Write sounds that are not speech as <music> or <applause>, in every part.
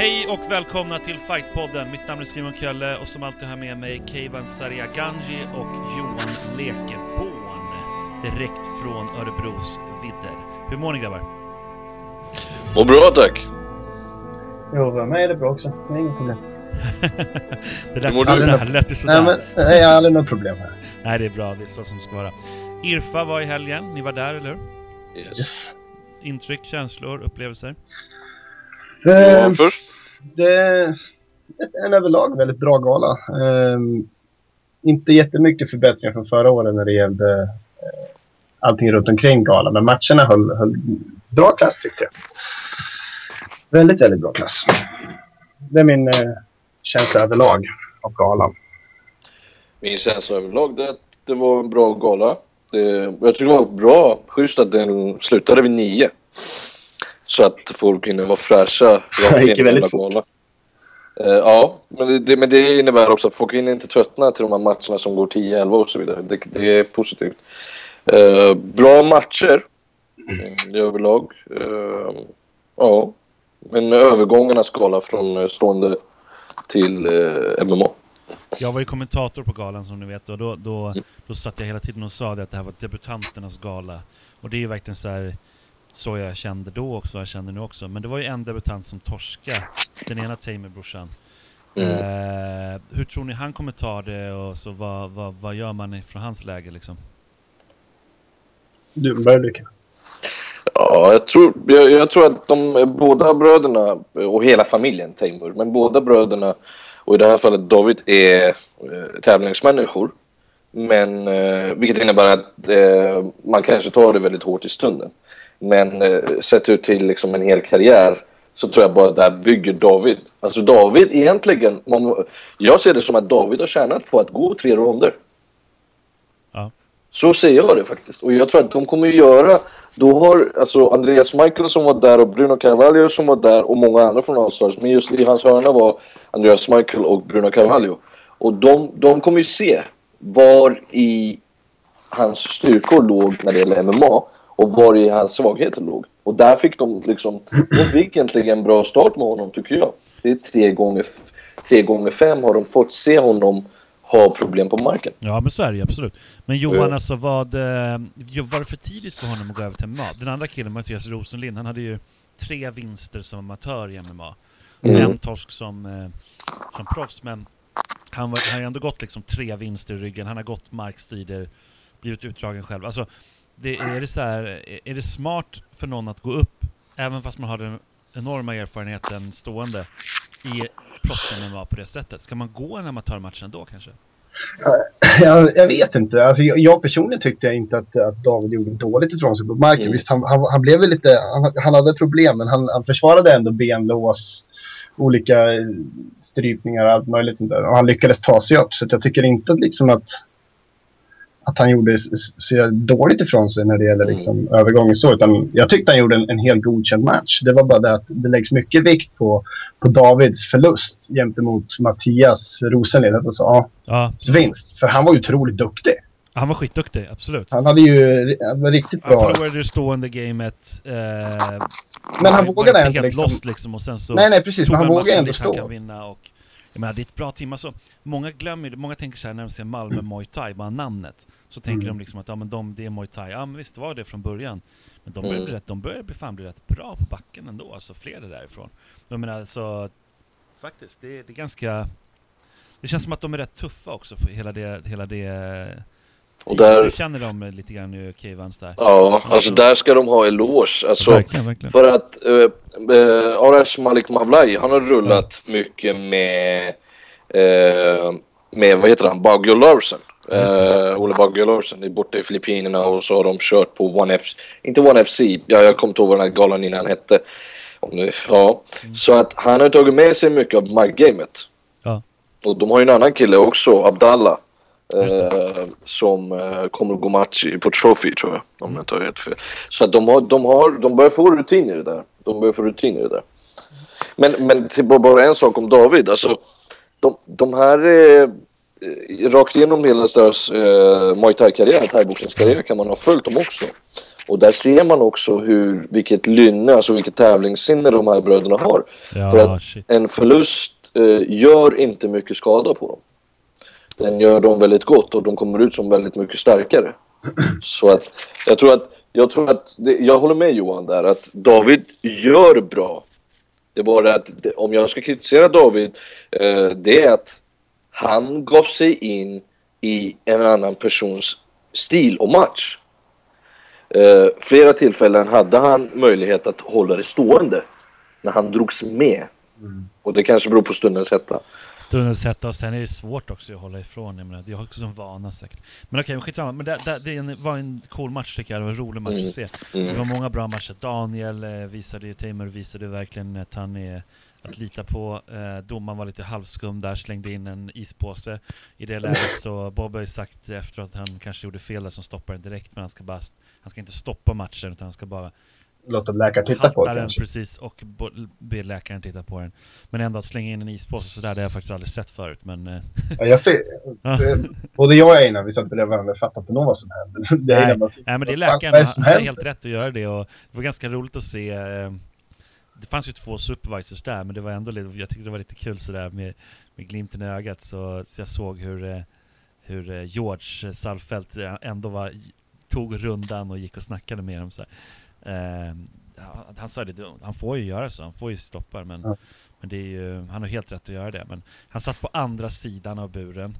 Hej och välkomna till Fightpodden. Mitt namn är Simon Kölle och som alltid har med mig Keivan Sariaganji och Johan Lekebån. Direkt från Örebros vidder. Hur mår ni grabbar? Mår bra tack. Jo, för mig är det bra också. Det är inget problem. <laughs> det lät. Det lät ju sådär. Nej, men jag har aldrig något problem här. Nej, det är bra. Det är så som det ska vara. Irfa var i helgen. Ni var där, eller hur? Yes. Intryck, känslor, upplevelser? Eh, först det är en överlag väldigt bra gala. Eh, inte jättemycket förbättringar från förra året när det gällde eh, allting runt omkring galan. Men matcherna höll, höll bra klass tyckte jag. Väldigt, väldigt bra klass. Det är min eh, känsla överlag av galan. Min känsla överlag är att det var en bra gala. Det, jag tycker det var bra, schysst att den slutade vid nio. Så att folk hinner vara fräscha. <laughs> Det gick väldigt fort. Eh, ja, men det, det, men det innebär också att folk hinner inte tröttna till de här matcherna som går 10-11 och så vidare. Det, det är positivt. Eh, bra matcher mm, överlag. Eh, ja, men övergångarna skala från eh, stående till eh, MMA. Jag var ju kommentator på galan som ni vet och då, då, då satt jag hela tiden och sa det att det här var debutanternas gala. Och det är ju verkligen så här så jag kände då också, jag känner nu också. Men det var ju en debutant som torska den ena Tamer-brorsan. Mm. Eh, hur tror ni han kommer ta det och så vad, vad, vad gör man från hans läge liksom? Du, börjar du Kevin. Ja, jag tror, jag, jag tror att de båda bröderna och hela familjen Teimur, men båda bröderna och i det här fallet David är eh, tävlingsmänniskor. Men eh, vilket innebär att eh, man kanske tar det väldigt hårt i stunden. Men eh, sett ut till liksom en hel karriär så tror jag bara det här bygger David. Alltså David egentligen, man, jag ser det som att David har tjänat på att gå tre ronder. Ja. Så ser jag det faktiskt. Och jag tror att de kommer att göra... Då har alltså Andreas Michael som var där och Bruno Carvalho som var där och många andra från Allstars. Men just i hans hörna var Andreas Michael och Bruno Carvalho. Och de, de kommer ju se var i hans styrkor låg när det gäller MMA och var i hans svagheter låg. Och där fick de liksom... De fick egentligen en bra start med honom tycker jag. Det är tre gånger, tre gånger fem har de fått se honom ha problem på marken. Ja men så är det ju absolut. Men Johan Ja. alltså vad... Eh, var det för tidigt för honom att gå över till MMA? Den andra killen, Mattias Rosenlind, han hade ju tre vinster som amatör i MMA. Mm. En torsk som, eh, som proffs, men han, var, han har ändå gått liksom tre vinster i ryggen. Han har gått markstrider, blivit utdragen själv. Alltså, det, är, det så här, är- det smart för någon att gå upp, även fast man har den enorma erfarenheten stående, i proffs-MMA på det sättet? Ska man gå en amatörmatch ändå kanske? Jag, jag vet inte. Alltså, jag, jag personligen tyckte jag inte att, att David gjorde dåligt ifrån sig på marken. Mm. Visst, han, han, han blev väl lite... Han, han hade problem, men han, han försvarade ändå benlås, olika eh, strypningar och allt möjligt sånt där. Och han lyckades ta sig upp. Så jag tycker inte att, liksom att, att han gjorde så dåligt ifrån sig när det gäller Mm. liksom, övergången så. Utan jag tyckte han gjorde en, en helt godkänd match. Det var bara det att det läggs mycket vikt på, på Davids förlust gentemot Mattias Rosenlid. Att så, ja, Ja, vinst. För han var otroligt duktig. han var skitduktig, absolut. Han hade ju han var riktigt Han bra. förlorade det stående gamet. Eh, Men han var vågade ändå helt liksom... lost liksom och sen så Nej, nej, precis. Men han han vågade ändå dit han kan stå. vinna och jag menar, det är ett bra team. Alltså, många glömmer många tänker så här när de ser Malmö Muay Thai, bara namnet. Så tänker Mm. de liksom att ja, men de, det är Muay Thai. Ja men visst var det från början. Men de börjar, Mm. bli rätt, de börjar bli, fan bli rätt bra på backen ändå, alltså flera därifrån. Jag menar alltså, faktiskt, det, det är ganska... Det känns som att de är rätt tuffa också, för hela det, hela det Och där- Du känner dem lite grann nu, Kevans där. Ja, alltså där ska de ha eloge. Alltså, verkligen, verkligen. För att uh, Arash Malik Mavlai, han har rullat mycket med, eh, med vad heter han, Baggio Larsen. Uh, Ole Baggio Larsen är borta i Filippinerna och så har de kört på One FC, inte One FC, ja, jag kommer inte ihåg vad den här galan innan hette. Om det, ja. Så att han har tagit med sig mycket av markgamet. Ja. Och de har ju en annan kille också, Abdallah. Eh, som eh, kommer att gå match på Trophy tror jag. Om jag inte har helt fel. Så att de, har, de, har, de börjar få rutin i det där. De börjar få rutin i det där. Men, men till bara- bara en sak om David. Alltså, de, de här... Eh, rakt igenom hela deras eh, Muay Thai-karriär, thaiboxningskarriär kan man ha följt dem också. Och där ser man också hur, vilket lynne, alltså vilket tävlingssinne de här bröderna har. Ja, För shit. En förlust eh, gör inte mycket skada på dem. Den gör dem väldigt gott och de kommer ut som väldigt mycket starkare. Så att jag tror att, jag, tror att det, jag håller med Johan där att David gör bra. Det är bara att det, om jag ska kritisera David, eh, det är att han gav sig in i en annan persons stil och match. Eh, flera tillfällen hade han möjlighet att hålla det stående när han drogs med. Mm. Och det kanske beror på stundens hetta. Stundens hetta och sen är det svårt också att hålla ifrån. Jag menar, det har också en vana säkert. Men okej, okay, skitsamma. Men det, det, det var en cool match tycker jag. Det var en rolig match Mm. att se. Det var många bra matcher. Daniel eh, visade ju, Tamer visade verkligen att han är att lita på. Eh, domaren var lite halvskum där, slängde in en ispåse. I det läget <laughs> så Bob har ju sagt efteråt att han kanske gjorde fel där som stoppar den direkt, men han ska bara, han ska inte stoppa matchen utan han ska bara Låta läkaren titta på den kanske. precis och be läkaren titta på den. Men ändå att slänga in en ispåse sådär, det har jag faktiskt aldrig sett förut. Men eh, <laughs> Ja, jag ser, både jag och Einar, vi satt bredvid varandra och fattade inte vad som hände. Det är Nej, man Nej men det är läkaren, han han händer? helt rätt att göra det och det var ganska roligt att se eh, Det fanns ju två supervisors där men det var ändå lite, jag tyckte det var lite kul sådär med, med glimten i ögat så, så jag såg hur, eh, hur George Salfelt ändå var, tog rundan och gick och snackade med dem så här. Eh, han- han sa det, han får ju göra så, han får ju stoppa men, Ja. men det är ju, han har helt rätt att göra det men han satt på andra sidan av buren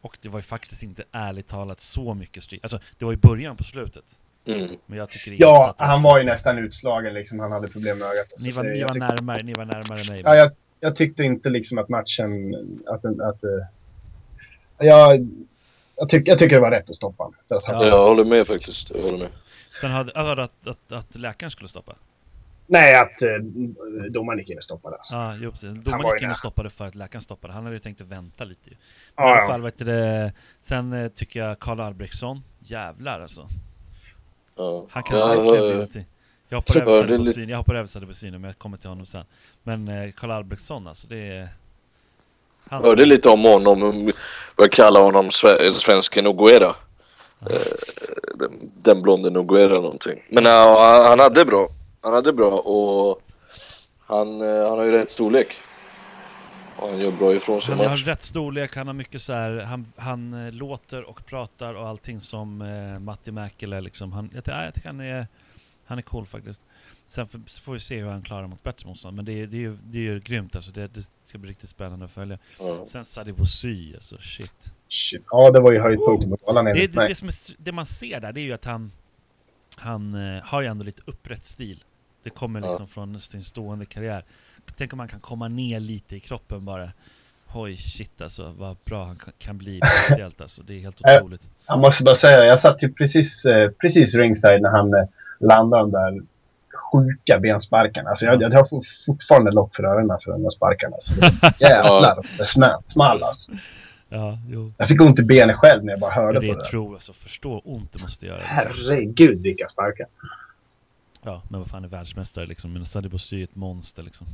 och det var ju faktiskt inte ärligt talat så mycket stryk. Alltså det var ju början på slutet. Mm. Men jag tycker inte Ja, att han var ju slutet. nästan utslagen liksom. Han hade problem med ögat. Ni var, ni jag var tyck- närmare, ni var närmare mig. Ja, jag, jag tyckte inte liksom att matchen... Att, den- att, eh, jag, jag, tyck, jag tycker det var rätt att stoppa honom. Att Ja. Jag håller med faktiskt. Jag håller med. Sen hade, jag hörde att, att, att läkaren skulle stoppa. Nej, att eh, domaren gick in och stoppade. Alltså. Ja, jo precis. Domaren gick in och stoppade för att läkaren stoppade. Han hade ju tänkt att vänta lite ju. Men Ja, I alla ja. fall, vet du det, sen eh, tycker jag Karl Albrektsson, jävlar alltså. Ja. Han kan Jag verkligen bli till. Jag hoppar över Syn, jag hoppar över men jag kommer till honom sen. Men eh, Karl Albrektsson alltså, det är... Han, hörde lite om honom, om- vad kallar honom, sve- svensken Noguera. Eh, den, den blonde Noguera någonting. Men ja, han, han hade bra. Han hade bra och han, eh, han har ju rätt storlek. Och han gör bra ifrån sig Han har match. rätt storlek, han har mycket så här, han, han eh, låter och pratar och allting som eh, Matti Mäkelä liksom. Han, jag, jag tycker han är, han är cool faktiskt. Sen får, vi se hur han klarar mot bättre motstånd. Men det är, det är ju det är ju grymt alltså. Det, det ska bli riktigt spännande att följa. Ja. Sen Sadibou Sy, alltså shit. Shit. Ja, det var ju höjdpunkten på galan Det, det, det, som är, det man ser där, det är ju att han, han eh, har ju ändå lite upprätt stil. Det kommer Ja. liksom från sin stående karriär. Tänk om man kan komma ner lite i kroppen bara. Oj shit alltså, vad bra han kan- bli speciellt alltså. Det är helt Äh, <laughs> otroligt. Jag måste bara säga, jag satt ju precis, eh, precis ringside när han eh, landade de där sjuka bensparkarna. Alltså jag, jag har for- fortfarande lock för öronen för de där sparkarna. Så det, <laughs> jävlar, det small alltså. Ja, jo. Jag fick ont i benen själv när jag bara hörde Det på är det. där. tro, alltså förstå ont det måste göra. Liksom. Herregud vilka sparkar. Ja, men vad fan är världsmästare liksom? Men Sadibou Sy är ett monster liksom.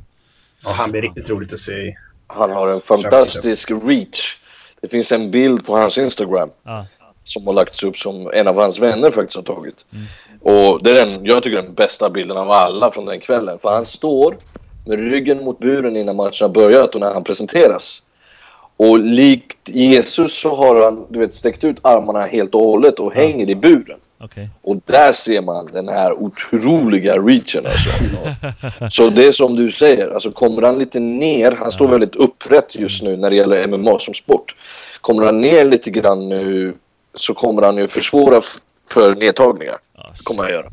Och han blir riktigt roligt att se i. Han har en fantastisk reach. Det finns en bild på hans Instagram Ja, som har lagts upp som en av hans vänner faktiskt har tagit. Mm. Och det är den, jag tycker den bästa bilden av alla från den kvällen. För han står med ryggen mot buren innan matchen har börjat och när han presenteras. Och likt Jesus så har han du vet, sträckt ut armarna helt och hållet och hänger i buren. okej. Och där ser man den här otroliga reachen alltså. <laughs> Så det är som du säger, alltså kommer han lite ner, han står väldigt upprätt just nu när det gäller MMA som sport. Kommer han ner lite grann nu så kommer han ju försvåra för nedtagningar. Ja, kommer han göra.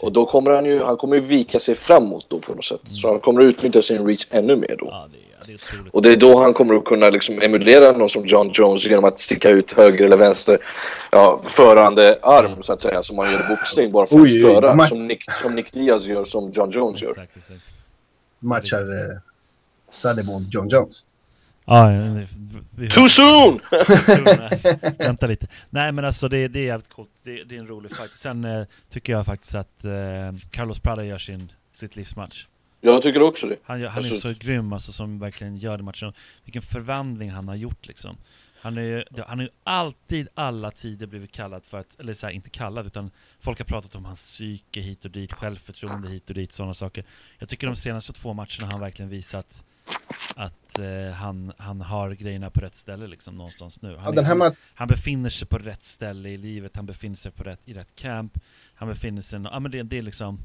Och då kommer han ju, han kommer ju vika sig framåt då på något sätt. Så han kommer utnyttja sin reach ännu mer då. Det. Och det är då han kommer att kunna liksom emulera någon som John Jones genom att sticka ut höger eller vänster ja, förande arm så att säga som man gör i boxning bara för att Oj, oj, störa. ma- Som Nick, som Nick Diaz gör som John Jones gör. Exakt, exakt. Matchar eh, och John Jones. Ja, ja, vi, vi, Too soon! <laughs> Vänta lite. Nej men alltså det, det är jävligt coolt. Det, det är en rolig fight. Sen eh, tycker jag faktiskt att eh, Carlos Prada gör sin, sitt livsmatch. Jag tycker också det. Han, han är Alltså- så grym alltså som verkligen gör den matchen. Vilken förvandling han har gjort liksom. Han är ju han är ju alltid, alla tider blivit kallad för att, eller så här, inte kallad, utan folk har pratat om hans psyke hit och dit, självförtroende hit och dit, sådana saker. Jag tycker de senaste två matcherna har han verkligen visat att eh, han, han har grejerna på rätt ställe liksom någonstans nu. Han, är, han befinner sig på rätt ställe i livet, han befinner sig på rätt, i rätt camp, han befinner sig, ja men det, det är liksom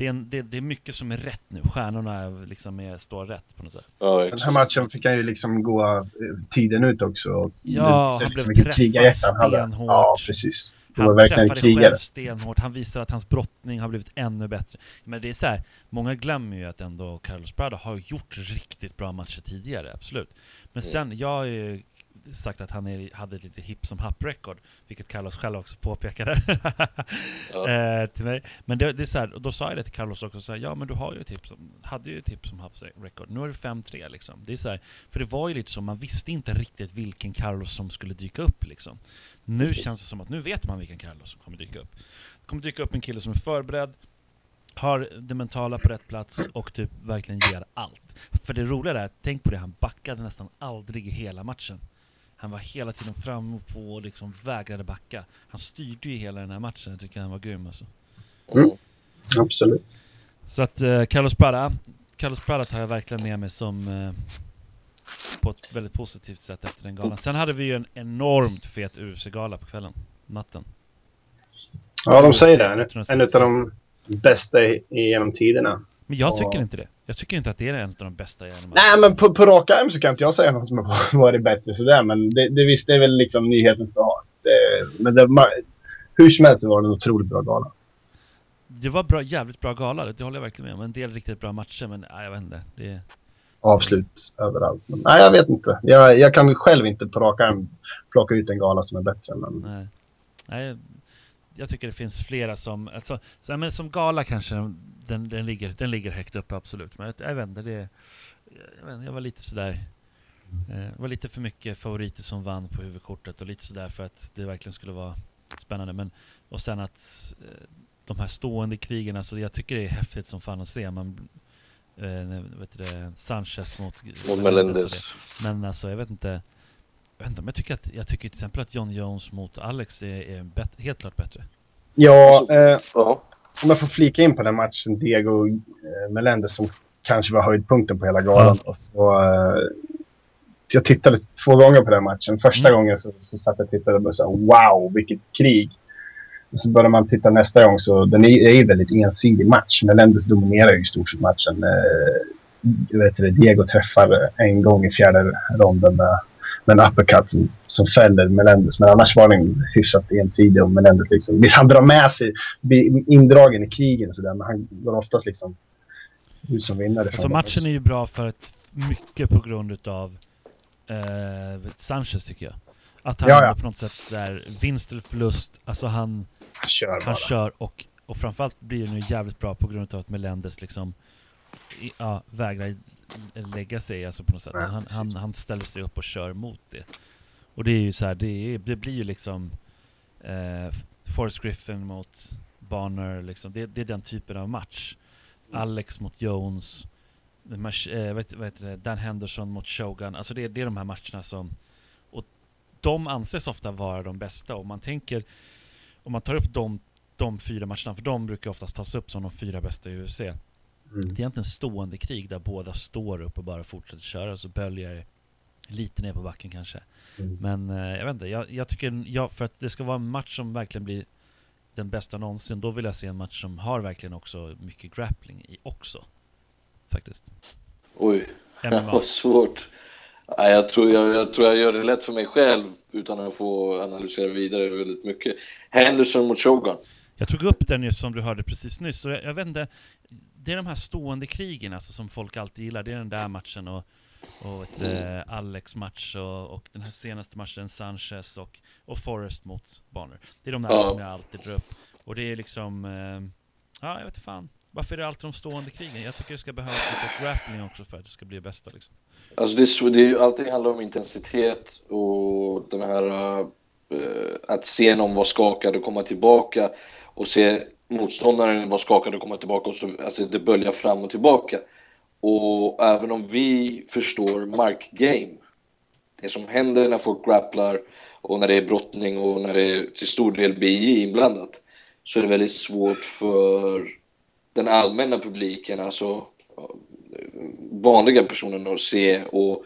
det är, en, det, det är mycket som är rätt nu, stjärnorna är, liksom är, står rätt på något sätt. Ja, Den här matchen fick han ju liksom gå eh, tiden ut också. Ja, det- han blev liksom träffad stenhårt. Ja, precis. Det var Han träffade krigare. själv stenhårt, han visar att hans brottning har blivit ännu bättre. Men det är så här, många glömmer ju att ändå Carlos Prado har gjort riktigt bra matcher tidigare, absolut. Men sen, jag har ju sagt att han är, hade lite hipp som happ-record, vilket Carlos själv också påpekade <laughs> Ja. eh, till mig. Men det, det är så här, och då sa jag det till Carlos också, så här, ja men du har ju ett hipp som, hade ju ett hipp som happ-record, nu är det 5-3 liksom. Det är så här, för det var ju lite så, man visste inte riktigt vilken Carlos som skulle dyka upp liksom. Nu känns det som att nu vet man vilken Carlos som kommer dyka upp. Det kommer dyka upp en kille som är förberedd, har det mentala på rätt plats och typ verkligen ger allt. För det roliga är, tänk på det, han backade nästan aldrig i hela matchen. Han var hela tiden fram och på och liksom vägrade backa. Han styrde ju hela den här matchen, jag tycker han var grym alltså. Mm. Absolut. Så att eh, Carlos Prada, Carlos Prada tar jag verkligen med mig som eh, på ett väldigt positivt sätt efter den galan. Sen hade vi ju en enormt fet UFC-gala på kvällen, natten. Ja, de säger det. En, 1966. en av de bästa i- genom tiderna. Men jag Ja. tycker inte det. Jag tycker inte att det är en av de bästa genom Nej, men på, på rak arm så kan inte jag säga något som har <laughs> varit bättre sådär. Men det, det visst det är väl liksom nyhetens behag. Men det, hur som helst var det en otroligt bra gala. Det var bra, jävligt bra gala, det håller jag verkligen med om. En del riktigt bra matcher, men nej, jag vet inte. Det, Avslut överallt. Men, nej, jag vet inte. Jag, jag kan själv inte på rak arm plocka ut en gala som är bättre. Men nej. nej. Jag tycker det finns flera som, alltså, så, men som gala kanske den, den, ligger, den ligger högt upp absolut. Men jag, jag vet inte, det, jag, vet jag var lite sådär, eh, det var lite för mycket favoriter som vann på huvudkortet och lite sådär för att det verkligen skulle vara spännande. Men, och sen att eh, de här stående krigen, alltså jag tycker det är häftigt som fan att se. Man, eh, vet du det, Sanchez mot, Mot Melendez. Men alltså jag vet inte, jag vet inte, men jag tycker, att, jag tycker till exempel att John Jones mot Alex är, är bet, helt klart bättre. ja, eh, Ja. Om jag får flika in på den matchen, Diego eh, Melendez som kanske var höjdpunkten på hela galan. Och så, eh, jag tittade två gånger på den matchen. Första Mm. gången så, så satt jag och tittade och sa wow, vilket krig. Och så börjar man titta nästa gång så den är, är ju väldigt ensidig match. Melendez dominerar ju i stort sett matchen. Eh, vet det, Diego träffar en gång i fjärde ronden med, med en uppercut som, som fäller Melendez. Men annars var den hyfsat ensidig och Melendez liksom, visst, han drar med sig, blir indragen i krigen sådär, men han går oftast liksom ut som vinnare. Alltså matchen är ju bra för att mycket på grund utav eh, Sanchez tycker jag. Att han Ja, ja. på något sätt så här, vinst eller förlust, alltså han, Han kör bara. han kör och, och framförallt blir det nu jävligt bra på grund av att Melendez liksom ja, vägrar lägga sig alltså på något sätt. Han, han, han ställer sig upp och kör mot det. Och det är ju så här, det, är, det blir ju liksom eh, Forrest Griffin mot Bonner, liksom. det, det är den typen av match. Alex mot Jones, Mach, eh, vad heter det, Dan Henderson mot Shogun. Alltså det, det är de här matcherna som... Och de anses ofta vara de bästa. Och man tänker, om man tar upp de, de fyra matcherna, för de brukar oftast tas upp som de fyra bästa i UFC. Mm. Det är egentligen stående krig där båda står upp och bara fortsätter köra, så böljar lite ner på backen kanske. Mm. Men eh, jag vet inte, jag, jag tycker, ja, för att det ska vara en match som verkligen blir den bästa någonsin, då vill jag se en match som har verkligen också mycket grappling i också. Faktiskt. Oj, MMA. <laughs> vad svårt. Nej, jag, tror jag, jag tror jag gör det lätt för mig själv utan att få analysera vidare väldigt mycket. Henderson mot Shogun. Jag tog upp den ju som du hörde precis nyss, och jag, jag vet inte, det är de här stående krigen alltså, som folk alltid gillar, det är den där matchen och, och ett, eh, Alex match och, och den här senaste matchen Sanchez och, och Forrest mot Bonner. Det är de där Ja. som jag alltid drar upp. Och det är liksom, eh, ja jag vet inte fan. Varför är det alltid de stående krigen? Jag tycker det ska behövas lite grappling också för att det ska bli det bästa liksom. Alltså det, är det är ju alltid handlar om intensitet och den här eh, att se någon vara skakad och komma tillbaka och se motståndaren var skakad och komma tillbaka och så, alltså det böljar fram och tillbaka. Och även om vi förstår markgame, det som händer när folk grapplar och när det är brottning och när det är till stor del BI inblandat så är det väldigt svårt för den allmänna publiken, alltså vanliga personer att se och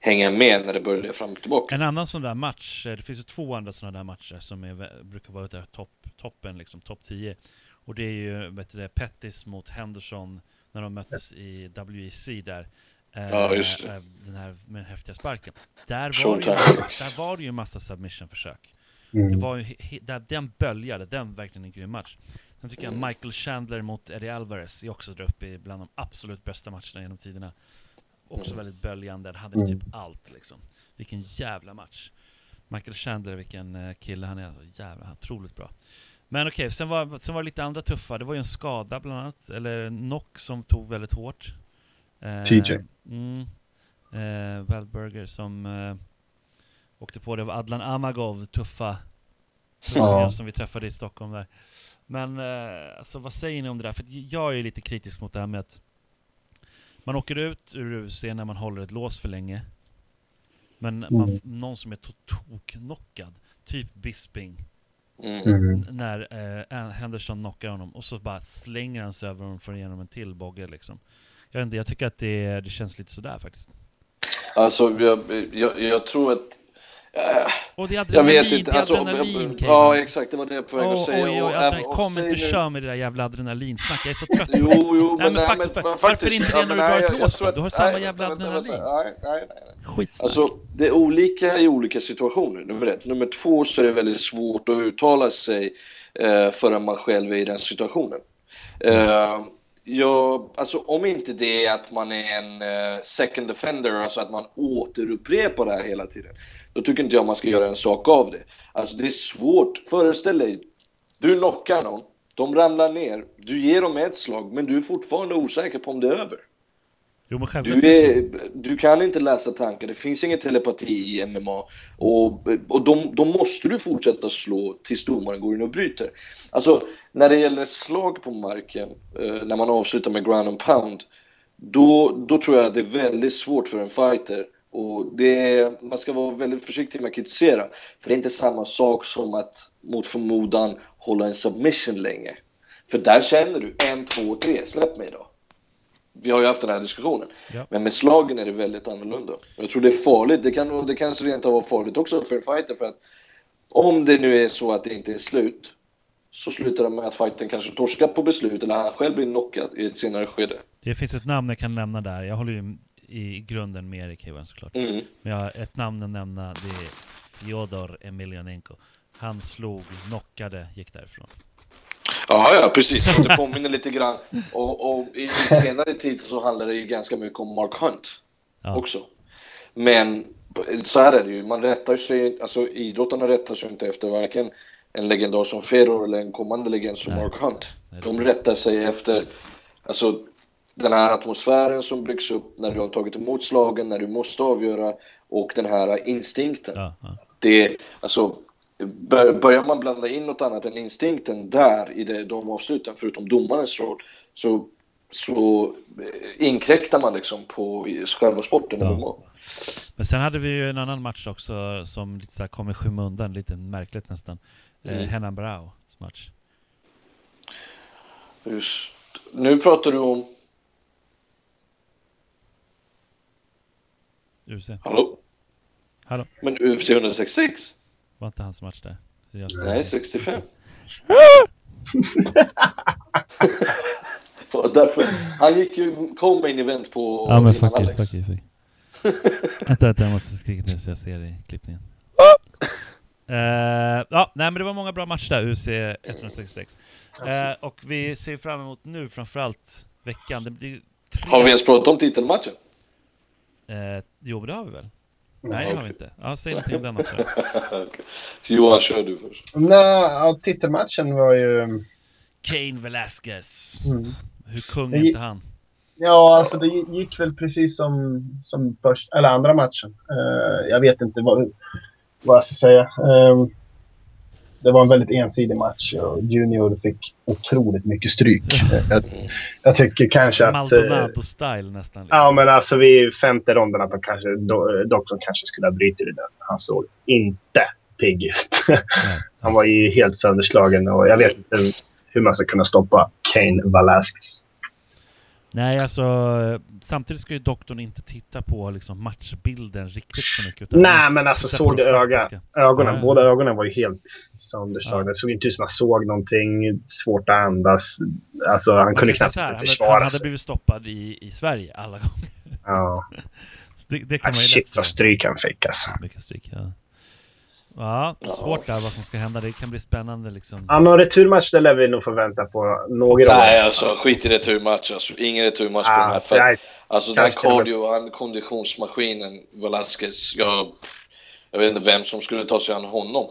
hänga med när det börjar fram och tillbaka. En annan sån där match, det finns ju två andra sådana där matcher som är, brukar vara där topp, toppen, liksom topp 10. Och det är ju vet du, Pettis mot Henderson när de möttes i WEC där. Ja, just det. Eh, Den här med den häftiga sparken. Där var, det ju, massa- där var det ju en massa submission-försök. Mm. Det var ju, där, den böljade, den verkligen en grym match. Sen tycker Mm. jag Michael Chandler mot Eddie Alvarez är också där uppe i bland de absolut bästa matcherna genom tiderna. Också Mm. väldigt böljande, hade Mm. typ allt liksom. Vilken jävla match. Michael Chandler, vilken eh, kille han är. Alltså, jävla otroligt bra. Men okej, sen, var, sen var det lite andra tuffa. Det var ju en skada bland annat, eller knock som tog väldigt hårt. Eh, TJ. Mm, eh, Waldberger som eh, åkte på det. Var Adlan Amagov, tuffa Ja. som vi träffade i Stockholm där. Men eh, alltså, vad säger ni om det där? För jag är ju lite kritisk mot det här med att man åker ut ur UFC när man håller ett lås för länge. Men Mm. någon som är to- toknockad, typ Bisping, Mm. Mm. när eh, Henderson knockar honom och så bara slänger han sig över honom för igenom en till bogge liksom. Jag, inte, jag tycker att det, det känns lite sådär faktiskt. Alltså, jag, jag, jag tror att... äh, Och det är jag adrenalin, vet inte. det är Alltså, adrenalin jag, Kevin. ja, exakt. Det var det jag var på väg Oj, att säga. oj, Och oj, adrenalin. och Kom inte nu- kör med det där jävla adrenalinsnack, jag är så trött på Jo, det. jo, men nej, faktiskt, men varför faktiskt- inte det när men du drar ett jag- lås jag då? Du har samma jävla adrenalin. Nej, nej, nej. nej. Skitsnack. Alltså, det är olika i olika situationer, nummer ett. Nummer två så är det väldigt svårt att uttala sig eh, förrän man själv är i den situationen. Eh, jag, alltså, om inte det är att man är en uh, second defender, alltså att man återupprepar det här hela tiden, då tycker inte jag man ska göra en sak av det. Alltså det är svårt. Föreställ dig, du knockar någon, de ramlar ner, du ger dem ett slag, men du är fortfarande osäker på om det är över. Jo Du, är du kan inte läsa tankar, det finns ingen telepati i MMA. Och, och då, då måste du fortsätta slå tills domaren går in och bryter. Alltså, när det gäller slag på marken, eh, när man avslutar med ground and pound, då, då tror jag att det är väldigt svårt för en fighter. Och det är, man ska vara väldigt försiktig med att kritisera. För det är inte samma sak som att mot förmodan hålla en submission länge. För där känner du en, två, tre, släpp mig då. Vi har ju haft den här diskussionen. Ja. Men med slagen är det väldigt annorlunda. Jag tror det är farligt. Det kan, det kanske rent av vara farligt också för en fighter. För att om det nu är så att det inte är slut så slutar det med att fighten kanske torskar på beslut eller han själv blir knockad i ett senare skede. Det finns ett namn jag kan nämna där. Jag håller ju i grunden med Erik Hewan såklart. Mm. Men jag har ett namn att nämna, det är Fyodor Emelianenko. Han slog, knockade, gick därifrån. Ja, ja, precis. Det påminner lite grann. Och, och i senare tid så handlar det ju ganska mycket om Mark Hunt Ja. också. Men så här är det ju, man rättar sig, alltså idrottarna rättar sig inte efter varken en legendar som Fedor eller en kommande legend som Nej. Mark Hunt. De rättar sig efter alltså, den här atmosfären som byggs upp när du har tagit emot slagen, när du måste avgöra och den här instinkten. Ja, ja. Det, alltså, börjar man blanda in något annat än instinkten där i det, de avsluten, förutom domarens roll, så, så eh, inkräktar man liksom på själva sporten. Ja. Men sen hade vi ju en annan match också som lite så kom i skymundan, lite märkligt nästan. Eh, Mm. Henan Braus match. Just. Nu pratar du om... UFC. Hallå? Hallå? Men UFC 166? Var inte hans match där? Det Nej, 65. <laughs> Och därför, han gick ju kom main event på Ja men fuck you, fuck you, fuck <laughs> you. vänta, vänta, jag måste skrika till så jag ser i klippningen. Eh, ja, nej men det var många bra matcher där, UC 166. Eh, och vi ser fram emot nu framförallt veckan. Det blir tre... Har vi ens pratat om titelmatchen? Eh, jo, men det har vi väl? Nej, det har vi inte. Ja, säg någonting om den också. Okej. <laughs> Johan, kör du först. Nej, titelmatchen var ju... Kane Velasquez. Mm. Hur kung är inte han? Ja, alltså det gick väl precis som, som först, eller andra matchen. Eh, jag vet inte vad, vad jag ska säga. Eh, det var en väldigt ensidig match och Junior fick otroligt mycket stryk. jag, jag tycker kanske att... eh, Maldonado-style nästan. Liksom. Ja, men alltså vid femte ronden att de kanske, do, doktorn kanske skulle ha brutit det där. Han såg inte pigg ut. <laughs> Han var ju helt sönderslagen och jag vet inte hur man ska kunna stoppa Kane Velasquez. Nej, alltså samtidigt ska ju doktorn inte titta på liksom, matchbilden riktigt så mycket. Utan Nej, men alltså såg du öga, ögonen? Ja. Båda ögonen var ju helt sönderslagna. Ja. Det såg inte ut som att han såg någonting. Svårt att andas. Alltså han Man kunde knappt här, han, försvara han hade sig. blivit stoppad i, i Sverige alla gånger. Ja. <laughs> Det, det kan Ah, man ju shit vad stryk han fick alltså. Mycket stryk, ja. Ja, svårt där vad som ska hända. Det kan bli spännande liksom. Ja, någon returmatch det lär vi nog få vänta på några år. Nej, alltså skit i returmatch. Alltså, ingen returmatch på den här. För, nej. alltså den var- cardio, han konditionsmaskinen, Velasquez. Jag, jag vet inte vem som skulle ta sig an honom.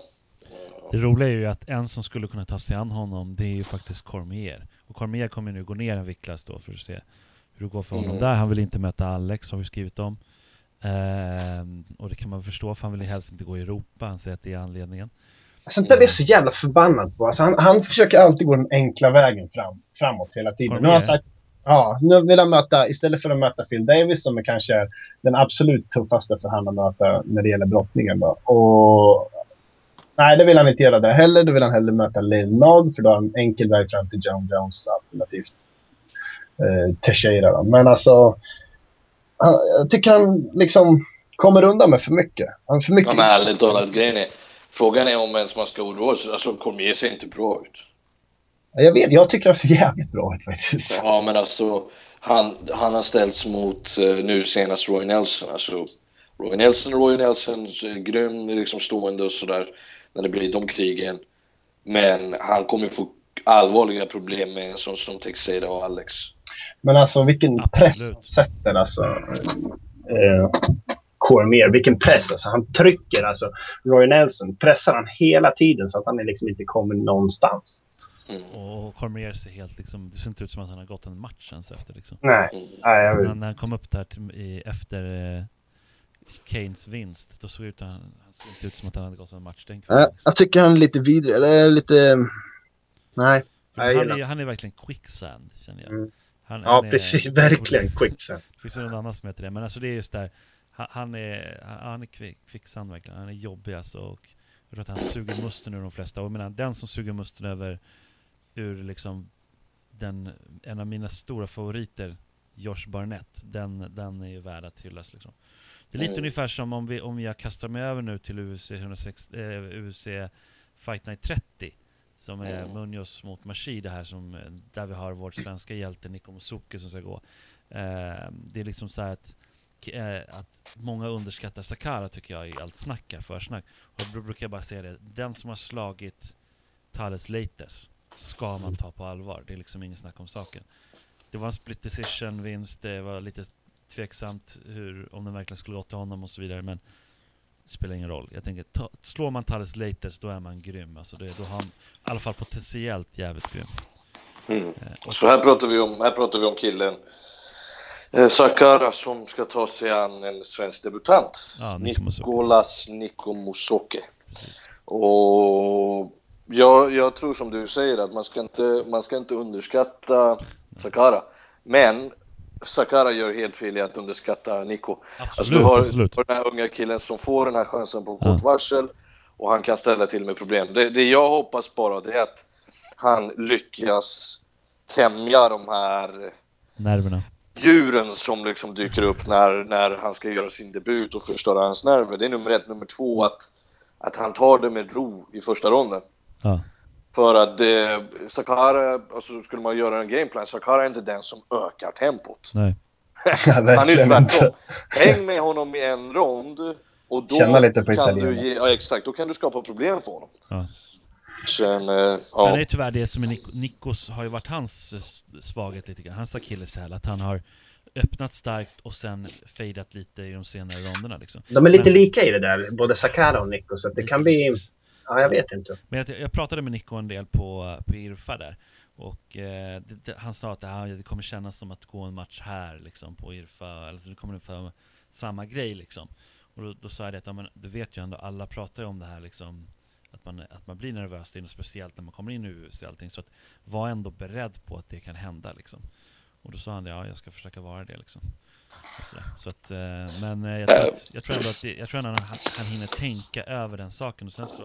Det roliga är ju att en som skulle kunna ta sig an honom, det är ju faktiskt Cormier. Och Cormier kommer nu gå ner en viktklass då för att se hur det går för honom Mm. där. Han vill inte möta Alex, har vi skrivit om. Ehm, och det kan man förstå, för han vill ju helst inte gå i Europa. Han säger att det är anledningen. Sånt där blir jag så jävla förbannad på. Alltså, han, han försöker alltid gå den enkla vägen fram, framåt hela tiden. Nu har han sagt, ja, nu vill han möta, istället för att möta Phil Davis som är kanske den absolut tuffaste för han att möta när det gäller brottningen. Då. Och, nej, det vill han inte göra där heller. Då vill han hellre möta Lil Nog för då har han en enkel väg fram till John Jones alternativt eh, Teixeira. Då. Men alltså, han, jag tycker han liksom kommer undan med för mycket. Han har för mycket Ja, men ärligt talat, grejen är... Frågan är om ens man ska oroa sig. Alltså Cormier ser inte bra ut. Jag vet, jag tycker han ser jävligt bra ut faktiskt. Ja, men alltså han, han har ställts mot eh, nu senast Roy Nelson. Alltså, Roy Nelson, Roy Nelson, grym liksom stående och sådär när det blir de krigen. Men han kommer få allvarliga problem med en sån som Texeira och Alex. Men alltså vilken Absolut. press han sätter alltså. Eh, Cormier, vilken press alltså. Han trycker alltså. Roy Nelson pressar han hela tiden så att han liksom inte kommer någonstans. Mm. Och Cormier ser helt liksom, det ser inte ut som att han har gått en match ens efter liksom. Nej, Mm. nej jag När, vet. när han kom upp där till, i, efter eh, Keynes vinst, då såg ut, han, han såg inte ut som att han hade gått en match den kvällen. Jag, Liksom. jag tycker han är lite vidrig, eller lite... Nej. Han, är, han är verkligen quicksand, känner jag. Mm. Han, Ja, han är- precis. Verkligen quicksand. Det finns någon annan som heter det, men alltså det är just där, han, han är, han, är kvick, kvicksand verkligen, han är jobbig alltså och jag tror att han suger musten ur de flesta. Och jag menar, den som suger musten över, ur liksom den, en av mina stora favoriter, Josh Barnett, den, den är ju värd att hyllas liksom. Det är lite Mm. ungefär som om, vi, om jag kastar mig över nu till UFC, 106, eh, UFC Fight Night 30 som är Mm. Munoz mot Machida här som, där vi har vår svenska hjälte Niko Musuke som ska gå. Eh, det är liksom så här att, eh, att många underskattar Sakara tycker jag i allt snack, här, försnack. Och då brukar jag bara säga det, den som har slagit Thales Leites ska man ta på allvar. Det är liksom ingen snack om saken. Det var en split decision vinst, det var lite tveksamt hur, om den verkligen skulle gått till honom och så vidare, men spelar ingen roll. Jag tänker, ta, slår man Thales Leites då är man grym. Alltså det, då har han i alla fall potentiellt jävligt grym. Mm. Eh, och Så här pratar vi om, här pratar vi om killen eh, Sakara som ska ta sig an en svensk debutant. Ja, Niko Musoke. Nicolas Niko Musoke. precis. Och jag, jag tror som du säger att man ska inte, man ska inte underskatta Sakara. Men Sakara gör helt fel i att underskatta Nico. Alltså Absolut, du har, absolut. du har den här unga killen som får den här chansen på kort varsel och han kan ställa till med problem. Det, det jag hoppas bara det är att han lyckas tämja de här Nerverna. djuren som liksom dyker upp när, när han ska göra sin debut och förstöra hans nerver. Det är nummer ett. Nummer två, att, att han tar det med ro i första ronden. Ja. För att eh, Sakara, alltså skulle man göra en gameplan, Sakara är inte den som ökar tempot. Nej. <laughs> Ja, Han är tvärtom. Häng med honom i en rond och då Känna lite på kan du ge, ja, exakt, då kan du skapa problem för honom. Ja. Sen, eh, Sen är ja. det tyvärr det som är Nik- Nikos har ju varit hans svaghet lite grann. Hans akilleshäl, att han har öppnat starkt och sen fejdat lite i de senare ronderna liksom. De är lite Men- lika i det där, både Sakara och Nico, så att det kan bli... Ja, jag vet inte. Men jag, jag pratade med Nico en del på, på Irfa där. Och eh, det, det, han sa att det, här, det kommer kännas som att gå en match här liksom på Irfa. alltså, det kommer ungefär samma grej liksom. Och då, då sa jag det att ja, men, du vet ju ändå, alla pratar ju om det här liksom. Att man, att man blir nervös, det är speciellt när man kommer in i UFC och allting. Så att var ändå beredd på att det kan hända liksom. Och då sa han det, ja, jag ska försöka vara det liksom. Så att, eh, men eh, jag tror, att, jag tror ändå att det, jag tror ändå att han, han hinner tänka över den saken och sen så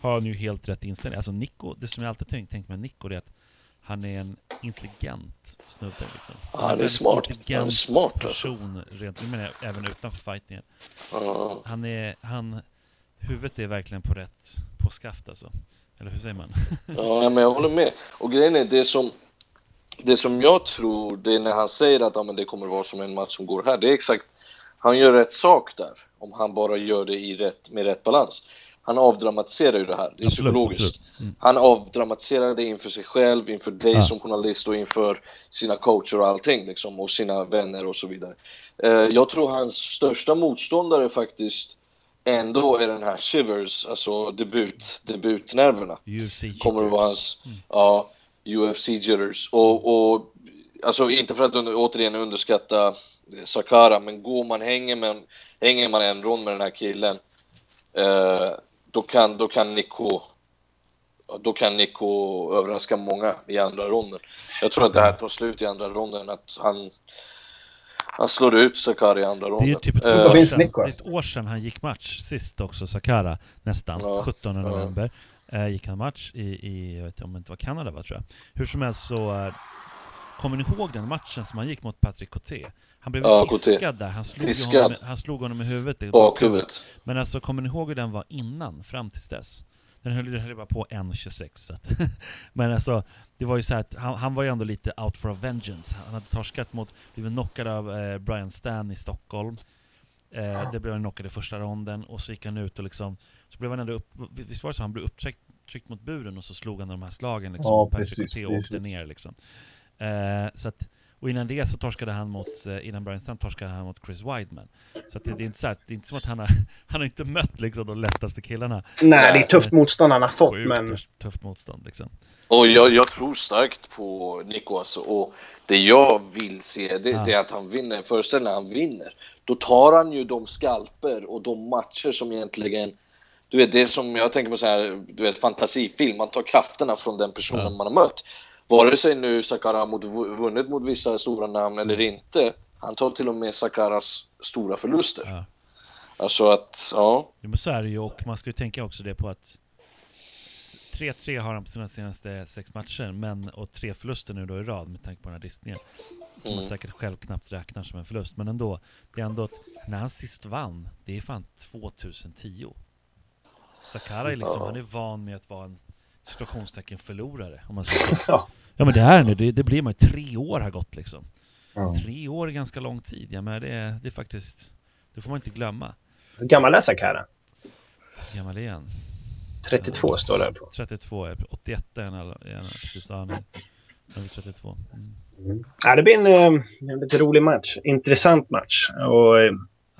har han ju helt rätt inställning. Alltså Nico, det som jag alltid tänkt, tänkt med Nico är att han är en intelligent snubbe liksom. Han, han är, smart. Han är smart alltså. person, alltså. rent, men även utanför fightingen. Uh. Han är, han, huvudet är verkligen på rätt, på skaft alltså. Eller hur säger man? <laughs> ja, men jag håller med. Och grejen är, det som, det som jag tror, det är när han säger att ja, men det kommer vara som en match som går här, det är exakt, han gör rätt sak där. Om han bara gör det i rätt, med rätt balans han avdramatiserar ju det här, det är absolut, psykologiskt. Absolut. Mm. Han avdramatiserar det inför sig själv, inför dig ja. som journalist och inför sina coacher och allting liksom, och sina vänner och så vidare. Uh, jag tror hans största motståndare faktiskt ändå är den här Shivers, alltså debut, debutnerverna. UFC Kommer att vara hans, mm. ja, UFC jitters. Och, och alltså inte för att under, återigen underskatta Sakara, men går man, hänger man, hänger man en rond med den här killen eh, då kan, då kan Nico då kan Nico överraska många i andra ronden. Jag tror att det här tar slut i andra ronden, att han, han slår ut Sakara i andra ronden. Det är typ ett, uh, år sedan, det är ett år sedan han gick match sist också, Sakara, nästan. Ja, 17 november uh. gick han match i, i, jag vet inte om det inte var Kanada va, tror jag. Hur som helst så, uh, kommer ni ihåg den matchen som han gick mot Patrick Coté? Han blev ja, diskad där, han slog, honom, han slog honom i huvudet. Bakhuvudet. Men alltså, kommer ni ihåg hur den var innan, fram tills dess? Den höll, höll bara på 1.26 <laughs> Men alltså, det var ju så att han, han, var ju ändå lite out for a vengeance. Han hade torskat mot, blivit knockad av eh, Brian Stan i Stockholm. Eh, det blev han knockad i första ronden, och så gick han ut och liksom, så blev han ändå upp, visst var det så? Han blev upptryckt tryckt mot buren och så slog han de här slagen liksom, ja, och precis, och åkte ner liksom. Eh, så att, och innan det så torskade han mot, eh, innan Brian Stam torskade han mot Chris Weidman. Så det, det, är inte så här, det är inte som att han har, <laughs> han har inte mött liksom de lättaste killarna. Nej, det är tufft motstånd han har fått, Sjukt men... Tufft motstånd liksom. Och jag, jag tror starkt på Nico alltså, och det jag vill se det, ja. det är att han vinner. Föreställ när han vinner, då tar han ju de skalper och de matcher som egentligen du vet, det är som jag tänker på så här, du vet, fantasifilm. Man tar krafterna från den personen ja. man har mött. Vare sig nu Sakara har vunnit mot vissa stora namn eller inte, han tar till och med Sakaras stora förluster. Ja. Alltså att, ja. Jo men så är det ju, och man ska ju tänka också det på att 3-3 har han på sina senaste sex matcher, men och tre förluster nu då i rad med tanke på den här listningen. Som mm. man säkert själv knappt räknar som en förlust, men ändå. Det är ändå att när han sist vann, det är fan 2010. Sakara är liksom, ja. han är van med att vara en situationstecken förlorare, om man säger så. <laughs> ja. ja men det är nu, det, det blir man ju, tre år har gått liksom. Ja. Tre år är ganska lång tid, ja men det är, det är faktiskt, det får man inte glömma. Hur gammal är Sakara? Hur gammal är han? 32 ja, står det på. 32, 81 är han, precis, han är, han är 32. Mm. Mm. Ja, det blir en, eh, en lite rolig match, intressant match. Och eh,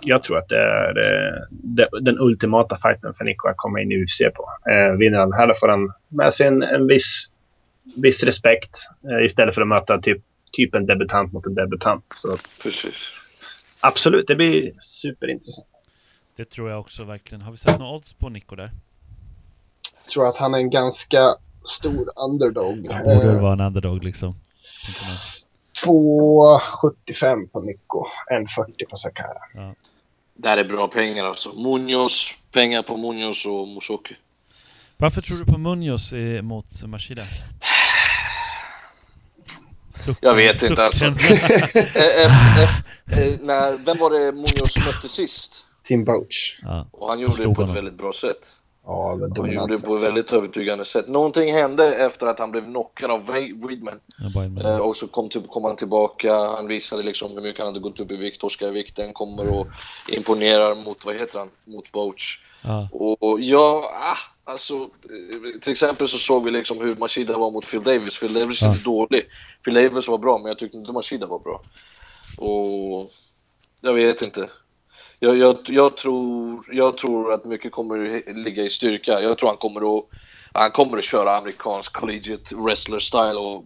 jag tror att det är det, den ultimata fighten för Nico att komma in i UFC på. Eh, vinner han här får han med sig en, en viss, viss respekt eh, istället för att möta typ, typ en debutant mot en debutant. Så, Precis. Absolut, det blir superintressant. Det tror jag också verkligen. Har vi sett några odds på Nico där? Jag tror att han är en ganska stor underdog. Han borde eh, vara en underdog liksom. 2,75 på Nico, 1,40 på Sakara. Ja. Där är bra pengar alltså. Munoz, pengar på Munoz och Musoki. Varför tror du på Munoz mot Mashida? Sucken, jag vet sucken. inte alltså. <laughs> Eh, eh, eh, när, vem var det Munoz mötte sist? Tim Boach. Ja. Och han gjorde det på ett väldigt bra sätt. Ja, han gjorde det på ett väldigt övertygande sätt. Någonting hände efter att han blev knockad av Weidman. Ja, eh, och så kom, typ, kom, han tillbaka, han visade liksom hur mycket han hade gått upp i vikt, torskar i vikten, kommer och imponerar mot, vad heter han, mot Boach. Ja. Och ja, ah, alltså, eh, till exempel så såg vi liksom hur Machida var mot Phil Davis. Phil Davis är inte dålig. Phil Davis var bra, men jag tyckte inte Machida var bra. Och jag vet inte. Jag, jag, jag, tror, jag tror att mycket kommer ligga i styrka. Jag tror han kommer att, han kommer att köra amerikansk collegiate wrestler style och,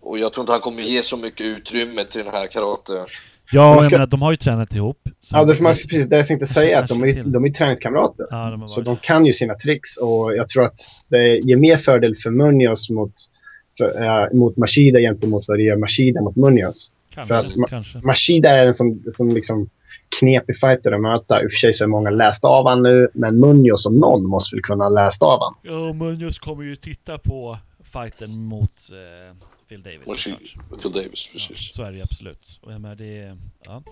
och jag tror inte han kommer ge så mycket utrymme till den här karate Ja, jag ska- menar, de har ju tränat ihop. Ja, det som jag precis det jag tänkte säga, att de är, de är träningskamrater. Ja, de Så de kan ju sina tricks och jag tror att det ger mer fördel för Munoz mot, för, äh, mot Mashida gentemot vad det gör Mashida mot Munoz. Kanske, för att ma- kanske. Mashida är en sån, sån liksom knepig fighter att möta. I och för sig så är många läst av han nu, men Munoz om någon måste väl kunna ha läst av han. Ja, Munoz kommer ju titta på fighten mot eh, Phil Davis såklart. Phil Davis, Ja, precis. så är det absolut. Och jag menar, det. Ja.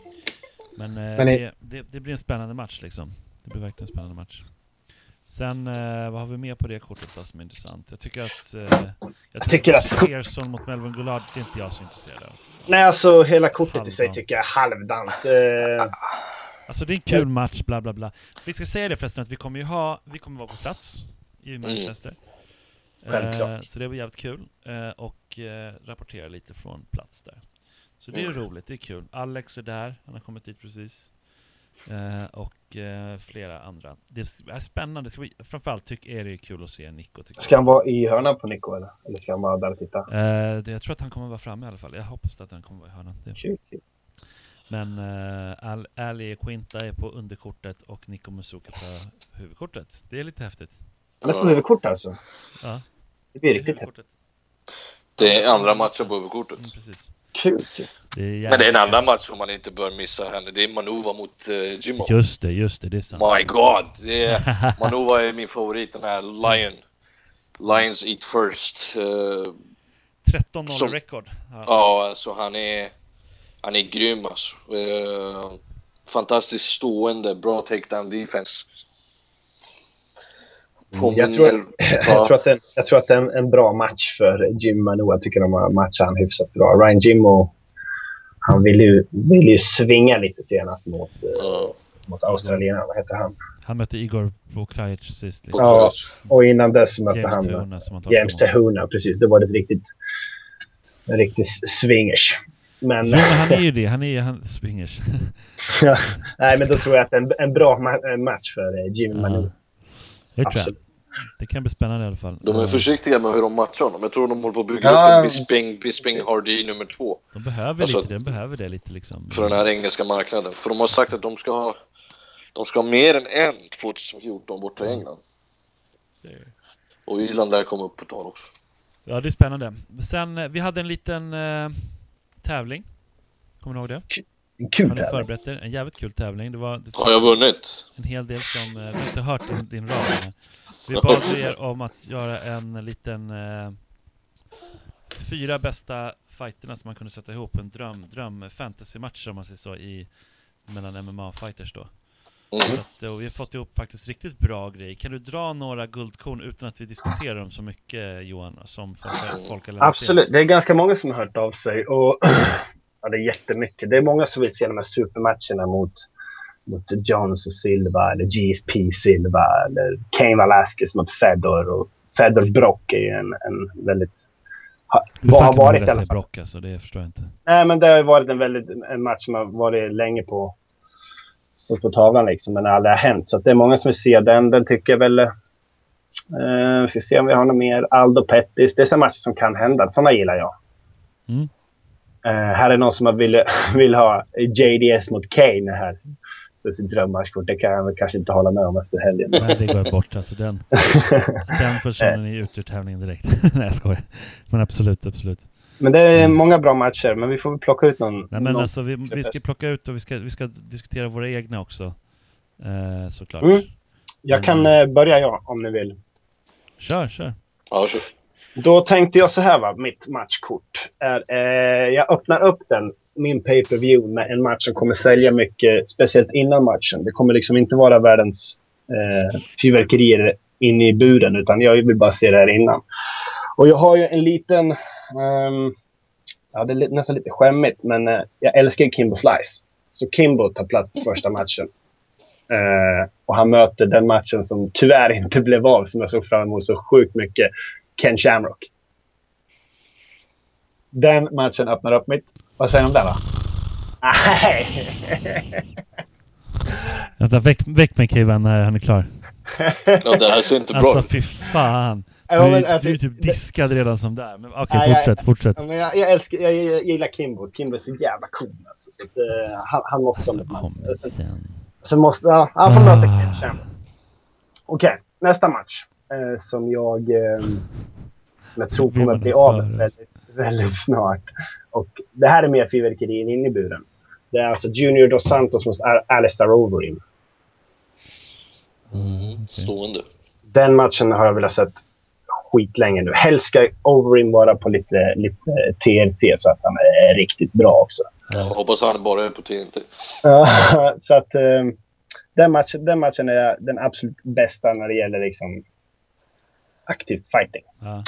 Men, eh, Men det, det, det blir en spännande match liksom. Det blir verkligen en spännande match. Sen, eh, vad har vi mer på det kortet då som är intressant? Jag tycker att... Eh, jag, tycker att- Pearson mot Melvin Goulart, det är inte jag så intresserad av. Nej, alltså hela kortet i sig Halvdant. tycker jag är halvdant. Eh, Alltså det är en kul match, bla bla bla. Vi ska säga det förresten att vi kommer ju ha, vi kommer vara på plats i Manchester. Självklart. Eh, så det blir jävligt kul. Eh, och eh, rapportera lite från plats där. Så det är Mm. roligt, det är kul. Alex är där, han har kommit dit precis. Eh, och eh, flera andra. Det är spännande, det ska bli, framförallt tycker är det kul att se Nico. Ska han vara i hörnan på Nico eller? Eller ska han vara där och titta? jag. Eh, det, jag tror att han kommer vara framme i alla fall. Jag hoppas att han kommer vara i hörnan. Det. Kul, kul. Men uh, Al Ali Quinta är på underkortet och Nico Musuka på huvudkortet. Det är lite häftigt. Han är på huvudkort alltså. Ja, Det blir riktigt häftigt. huvudkortet. Det är andra matchen på huvudkortet. Mm, precis. Kul. Det är Men det är en annan match som man inte bör missa henne. Det är Manuva mot uh, Jimmo. Just det, just det, det är sant. My God! Det är, <laughs> Manuva är min favorit, den här Lion. Lions eat first. Eh, 13-0 Som- rekord. Ja. ja, alltså han är... Han är grym alltså. Eh, fantastiskt stående, bra takedown defense. Mm, Jag tror- <laughs> Jag tror att det är, jag tror att en, en bra match för Jim Manu. Jag tycker de har matchat han hyfsat bra. Ryan Jimmo, han vill ju, vill ju svinga lite senast mot, Ja, mot australienaren. Vad heter han? Han mötte Igor Prokrajic sist. Liksom. Ja. Och innan dess så mötte James han tar James Tehuna. Precis, det var ett riktigt, en riktigt swingers. Men, Jo, men han är ju det. Han är ju han, swingers. <laughs> ja, nej, men då tror jag att det är en, en bra ma- en match för eh, Jim Manu. Ja. Det tror jag. Det kan bli spännande i alla fall. De är Ja, försiktiga med hur de matchar honom. Jag tror de håller på att bygga Ja, upp en Bisping, Bisping Hardy nummer två. De behöver Alltså- lite, de behöver det lite liksom. för den här engelska marknaden. För de har sagt att de ska ha, de ska ha mer än en 2014 borta i England. Och Irland där kommer upp på tal också. Ja, det är spännande. Sen, eh, vi hade en liten eh, tävling. Kommer ni ihåg det? En kul Har tävling. förberett er? En jävligt kul tävling. Det var det Har jag vunnit? en hel del som... Eh, vi har inte hört din, din rad. <laughs> Vi bad er om att göra en liten... Eh, fyra bästa fighterna som man kunde sätta ihop. En dröm, dröm fantasy-match om man säger så i mellan MMA-fighters då. Så Mm. att, och vi har fått ihop faktiskt riktigt bra grejer. Kan du dra några guldkorn utan att vi diskuterar dem så mycket Johan, som folk, folk har? Absolut. Det är ganska många som har hört av sig. Och <clears throat> ja, det är jättemycket. Det är många som vill se de här supermatcherna mot, mot Jones och Silva eller GSP Silva eller Cain Velasquez mot Fedor. Och Fedor Brock är ju en, en väldigt... Ha, har varit i alla fall. Brock alltså? Det förstår jag inte. Nej, men det har varit en, väldigt, en match som har varit länge på, stått på tavlan liksom, men aldrig har hänt. Så det är många som vill se den. Den tycker jag väl... Eh, vi ska se om vi har något mer. Aldo Pettis. Det är sådana matcher som kan hända. Sådana gillar jag. Mm. Eh, här är någon som vill, <laughs> vill ha JDS mot Kane här. Så sitt drömmatchkort. Det kan jag väl kanske inte hålla med om efter helgen. Nej, det går bort alltså. Den, <laughs> den personen är ute ur tävlingen direkt. <laughs> Nej, jag skojar. Men absolut, absolut. Men det är många bra matcher. Men vi får väl plocka ut någon. Nej, men någon. alltså vi, vi ska plocka ut och vi ska, vi ska diskutera våra egna också. Eh, såklart. Mm. Jag kan eh, börja jag om ni vill. Kör, kör. Ja, så. Då tänkte jag så här va, mitt matchkort. Är, eh, jag öppnar upp den, min pay-per-view med en match som kommer sälja mycket, speciellt innan matchen. Det kommer liksom inte vara världens eh, fyrverkerier inne i buren, utan jag vill bara se det här innan. Och jag har ju en liten... Eh, ja, det är nästan lite skämmigt, men eh, jag älskar Kimbo Slice. Så Kimbo tar plats på första matchen. Eh, och han möter den matchen som tyvärr inte blev av, som jag såg fram emot så sjukt mycket. Ken Shamrock. Den matchen öppnar upp mitt. Vad säger du om den då? Nej! <laughs> Vänta, väck, väck mig Kivan när han är klar. ja, det här ser inte bra Alltså ut. fy fan. Ja, du, men, jag du är tyck- typ diskad redan som där. Men okej, Nej, jag- fortsätt, fortsätt. Ja, men jag, jag älskar, jag, jag, jag gillar Kimbo. Kimbo är så jävla cool alltså. Så att, eh, han, han måste Alltså, med. kom Sen, sen måste, ja, han får möta Ah. Ken Shamrock. Okej, nästa match. Eh, som jag... Eh, som jag tror kommer att bli av väldigt, väldigt snart. Och det här är mer fyrverkeri än inne i buren. Det är alltså Junior Dos Santos mot Al- Alistair Overeem. Mm. Stående. Den matchen har jag velat sett skitlänge nu. Helst ska Overeem vara på lite, lite TNT så att han är riktigt bra också. Jag hoppas han bara är på TNT. Ja, <laughs> så att eh, den, matchen, den matchen är den absolut bästa när det gäller liksom aktivt fighting. Ja.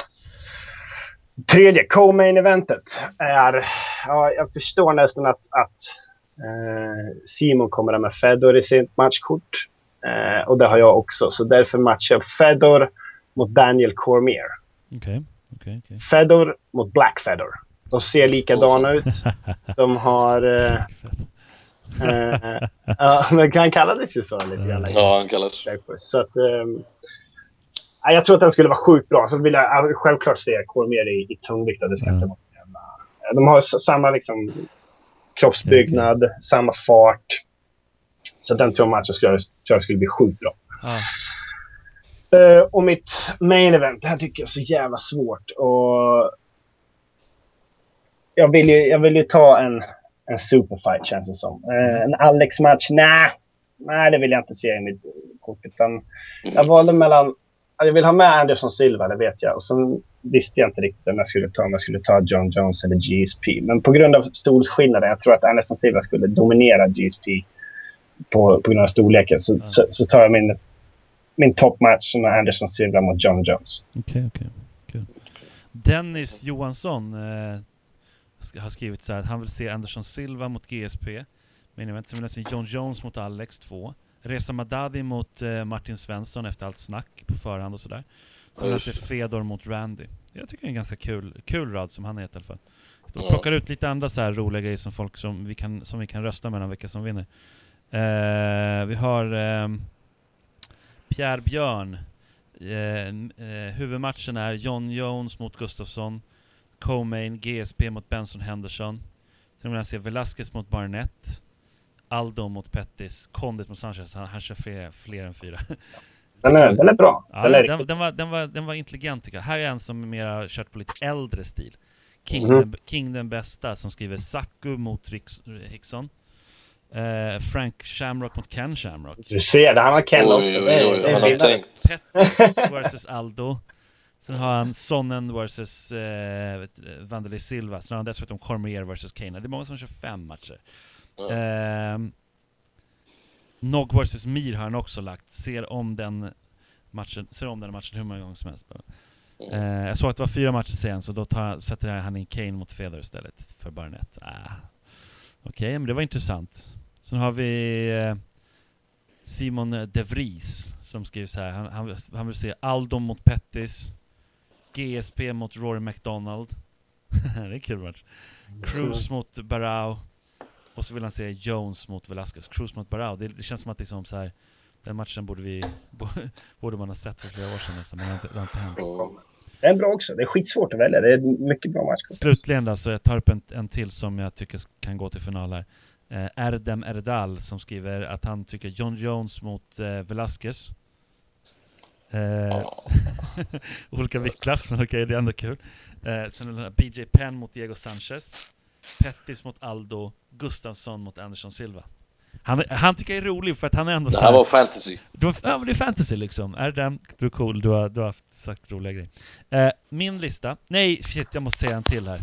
Tredje, co-main eventet är... Ja, jag förstår nästan att, att eh, Simon kommer ha med Fedor i sitt matchkort. Eh, och det har jag också. Så därför matchar jag Fedor mot Daniel Cormier. Okej, okej, okej. Fedor mot Black Fedor. De ser likadana ut. De har... <laughs> Eh, eh, ja, men han kallades ju så lite grann. Ja, han kallas. Så att... ja, jag tror att den skulle vara sjukt bra. Så vill jag ja, självklart se Cormier i, i tungvikt. Det ska Ja. inte vara De har samma liksom, kroppsbyggnad, samma fart. Så den tror jag matchen skulle, tror jag skulle bli sjukt bra. Ja. Eh, och mitt main event, det här tycker jag är så jävla svårt. Och jag, vill ju, jag vill ju ta en, en superfight känns det som. Eh, en Alex-match, nej. Nej, det vill jag inte se i mitt kort. Utan jag valde mellan... Jag vill ha med Anderson Silva, det vet jag. Och sen visste jag inte riktigt om jag skulle ta. Om jag skulle ta John Jones eller GSP. Men på grund av storskillnaden, jag tror att Anderson Silva skulle dominera GSP på, på grund av storleken. Så, så, så tar jag min, min toppmatch som är Anderson Silva mot John Jones. Okej, okej. Kul. Dennis Johansson eh, har skrivit så här att han vill se Anderson Silva mot GSP. Men jag Sen vill se John Jones mot Alex 2. Reza Madadi mot eh, Martin Svensson efter allt snack på förhand och sådär. Sen han se Fedor mot Randy. Jag tycker det är en ganska kul, kul rad som han heter i alla fall. De Ja. plockar ut lite andra så här roliga grejer som folk som vi kan, som vi kan rösta mellan vilka som vinner. Eh, vi har ehm, Pierre Björn. Eh, eh, huvudmatchen är John Jones mot Gustafsson. Co-main GSP mot Benson Henderson. Sen vill jag se Velasquez mot Barnett. Aldo mot Pettis. Condit mot Sanchez. Han, han kör fler, fler än fyra. <laughs> Den är, den är bra. Ja, Den är den, den, var, den, var, den var intelligent tycker jag. Här är en som mer har kört på lite äldre stil. King, Mhm. den, King den bästa som skriver Saku mot Hickson. Eh, Frank Shamrock mot Ken Shamrock. Du ser, det. han har Ken Oj, också. oj, oj, är han har tänkt. Pettis <laughs> vs Aldo. Sen har han Sonnen vs eh, Vandeli Silva. Sen har han dessutom Cormier vs Kane. Det är många som kör fem matcher. Ehm, Nog vs Mir har han också lagt. Ser om den matchen, ser om den matchen hur många gånger som helst. bara. Eh, jag såg att det var fyra matcher sen, så då tar, sätter jag han in Kane mot Feder istället för Barnett. Ah. Okej, men det var intressant. Sen har vi eh, Simon De Vries som skriver så här. Han, han, vill- han vill se Aldo mot Pettis, GSP mot Rory McDonald. <laughs> det är en kul match. Cruz mot Barao. Och så vill han se Jones mot Velasquez. Cruz mot Barao. Det, det känns som att det är som så här. Den matchen borde vi <laughs> borde man ha sett för flera år sedan nästan, men det har inte, det har inte hänt. Ja. Det är bra också. Det är skitsvårt att välja. Det är en mycket bra match. Slutligen då, så jag tar upp en, en till som jag tycker kan gå till final här. Eh, Erdem Erdal som skriver att han tycker John Jones mot eh, Velasquez. Eh, Ja. <laughs> olika viktklass, men okej, det är ändå kul. Eh, sen den BJ Penn mot Diego Sanchez. Pettis mot Aldo. Gustafsson mot Anderson Silva. Han, han tycker jag är rolig för att han är ändå Det här var fantasy. du ja, men det är fantasy liksom. Är den, du är cool, du har, du har haft sagt roliga grejer. Eh, min lista, nej shit jag måste säga en till här.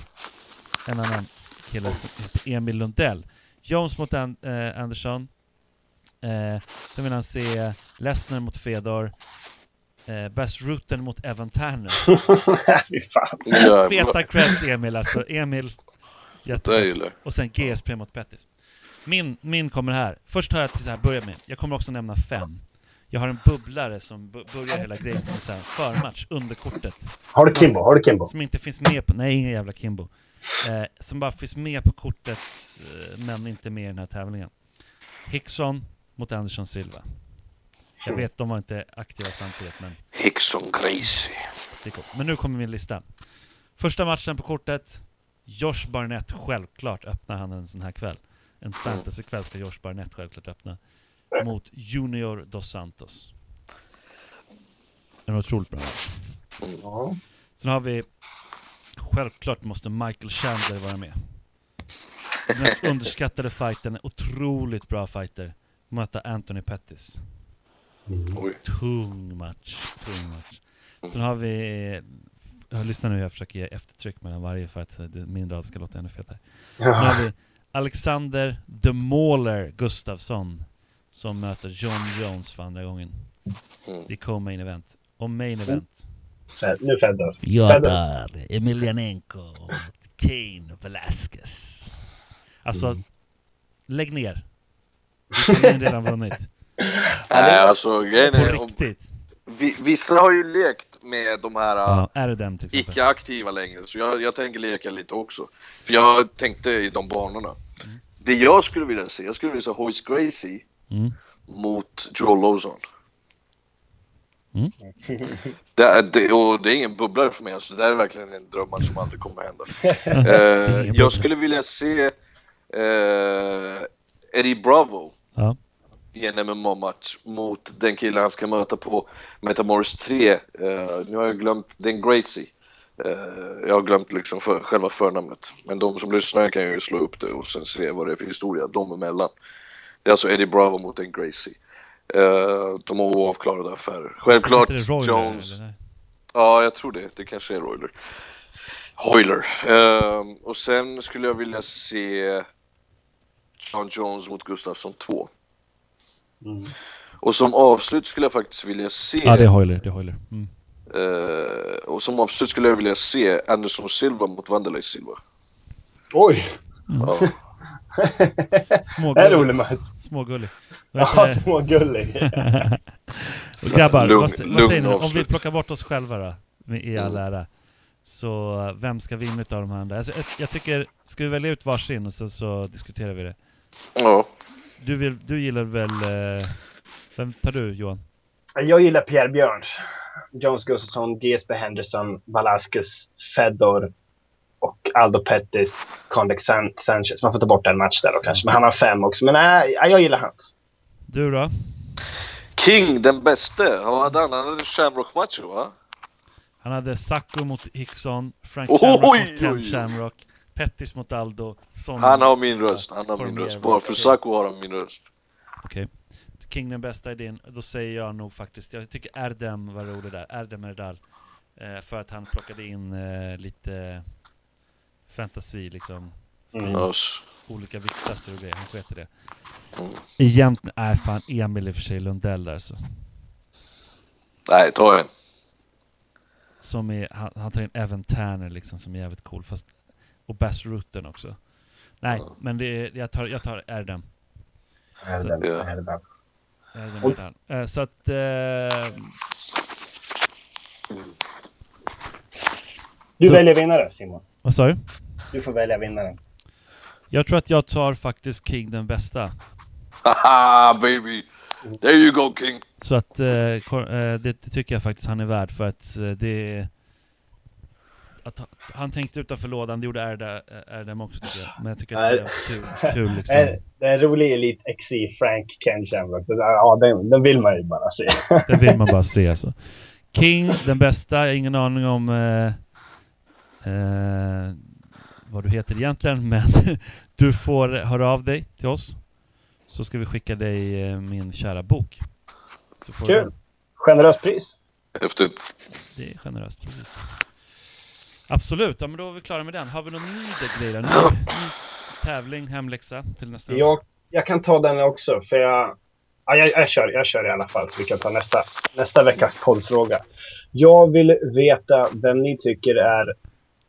En annan kille som heter Emil Lundell. Jones mot An eh, Andersson. Eh, sen vill han se Lesnar mot Fedor. Eh, Best Ruten mot Evan Turner. Jävlar. <laughs> Feta creds Emil alltså. Emil. Det Jättebra. gillar jag. Och sen GSP mot Pettis. Min, min kommer här. Först har jag till så här, börja med. Jag kommer också nämna fem. Jag har en bubblare som börjar hela grejen som här, förmatch under kortet. Har du Kimbo? Har du Kimbo? Som inte finns med på, nej ingen jävla Kimbo. Eh, som bara finns med på kortet eh, men inte med i den här tävlingen. Hickson mot Anderson Silva. Jag vet, de var inte aktiva samtidigt men Hickson. Det coolt. Men nu kommer min lista. Första matchen på kortet. Josh Barnett, självklart öppnar han en sån här kväll. En fantasykväll ska Josh Barnett självklart öppna. Mot Junior Dos Santos. En otroligt bra match. Sen har vi, självklart måste Michael Chandler vara med. Den mest <laughs> underskattade fighten, otroligt bra fighter. Möta Anthony Pettis. Oj. Tung match, tung match. Sen har vi, jag lyssnar nu, jag försöker ge eftertryck mellan varje för att det- min rad ska låta ännu fetare. Sen har vi Alexander The Mauler Gustafsson som möter John Jones för andra gången Mm. i co-main event. Och main event. Fed- Nu Fedor. Fyodor Emelianenko Kane Velasquez. Alltså, lägg ner. Vissa har redan vunnit. <laughs> Nej, alltså grejen På är... om- riktigt. vi- Vissa har ju lekt med de här Ja, är det dem till exempel? icke aktiva längre, så jag, jag tänker leka lite också. För jag tänkte i de banorna. Det jag skulle vilja se, jag skulle vilja se Hoist Gracie Mm. mot Joe Lozon. Mm. <laughs> Det, är- det, och det är ingen bubblare för mig, alltså, det där är verkligen en dröm som aldrig kommer hända. <laughs> Eh, ingen bubblare. jag skulle vilja se eh, Eddie Bravo Ja. I en MMA-match mot den killen han ska möta på Metamoris 3. Eh, nu har jag glömt, den Gracie. Eh, jag har glömt liksom för, själva förnamnet. Men de som lyssnar kan ju slå upp det och sen se vad det är för historia dem emellan. Det är alltså Eddie Bravo mot en Gracie. Eh, de har oavklarade affärer. Självklart Är det Royler, Jones. eller? Ja, jag tror det. Det kanske är Royler. Hoyler. Ehm, och sen skulle jag vilja se John Jones mot Gustafsson 2. Mm. Och som avslut skulle jag faktiskt vilja se... Ja, det är Hoyler. Det är Hoyler. Mm. eh, och som avslut skulle jag vilja se Anderson Silva mot Wanderlei Silva. Oj! Ja. <laughs> Smågullig. Det är en rolig match. Smågullig. <laughs> Ja, smågullig. <laughs> Grabbar, Lugn- vad, vad lugn säger ni? Om vi plockar bort oss själva då, med i all Mm. ära. Så vem ska vinna utav de här andra? Alltså, jag, jag tycker, ska vi välja ut varsin och så, så diskuterar vi det. ja. Du, vill, du gillar väl... Eh, vem tar du Johan? Jag gillar Pierre Björns. Jones Gustafsson, GSP Henderson, Velasquez, Fedor och Aldo Pettis, Condec San- Sanchez. Man får ta bort en match där då kanske. Men han har fem också. Men nej, jag gillar hans. Du då? King, den bäste. Vad hade han? Han hade Shamrock-matcher va? Han hade Sacco mot Hickson, Frank Shamrock oj, mot Ken oj. Shamrock, Pettis mot Aldo, Son Han har min röst. Han har min röst. Bara för Saco har han min röst. Okej. King den bästa idén, då säger jag nog faktiskt, jag tycker Erdem var rolig där, Erdem Erdal. Eh, för att han plockade in eh, lite fantasy liksom. Mm. Olika viktklasser och grejer, han sket i det. Mm. Egentligen är fan Emil i och för sig Lundell där så. Nej, ta en. Som är, han, han tar in Evan Tanner liksom som är jävligt cool. Fast, och Bass Rutten också. Nej, Ja. men det är, jag tar, jag tar Erdem. Erdem, Ja. Erdem. Erdem. Eh, så att... Eh, Du Då- väljer vinnare Simon. vad sa du? Du får välja vinnaren. Jag tror att jag tar faktiskt King den bästa. Haha baby! There you go King! Så att eh, eh, det, det tycker jag faktiskt han är värd för att eh, det är... Att ha- han tänkte utanför lådan, det gjorde Erdem också tycker jag. Men jag tycker att det är kul, kul <laughs> liksom. Eh, Det är en rolig Elite XC Frank Ken Shamrock. Ja, den, den vill man ju bara se. <laughs> Den vill man bara se alltså. King, den bästa, jag har ingen aning om eh, eh, vad du heter egentligen, men <laughs> du får höra av dig till oss. Så ska vi skicka dig eh, min kära bok. Så får du Kul. den. Generöst pris. Häftigt. Det är generöst, precis. Absolut, ja, men då är vi klara med den. Har vi någon ny grej då? Ny, ny tävling, hemläxa till nästa gång? Jag, jag kan ta den också, för jag... Ja, jag, jag, kör, jag kör i alla fall, så vi kan ta nästa, nästa veckas poddfråga. Jag vill veta vem ni tycker är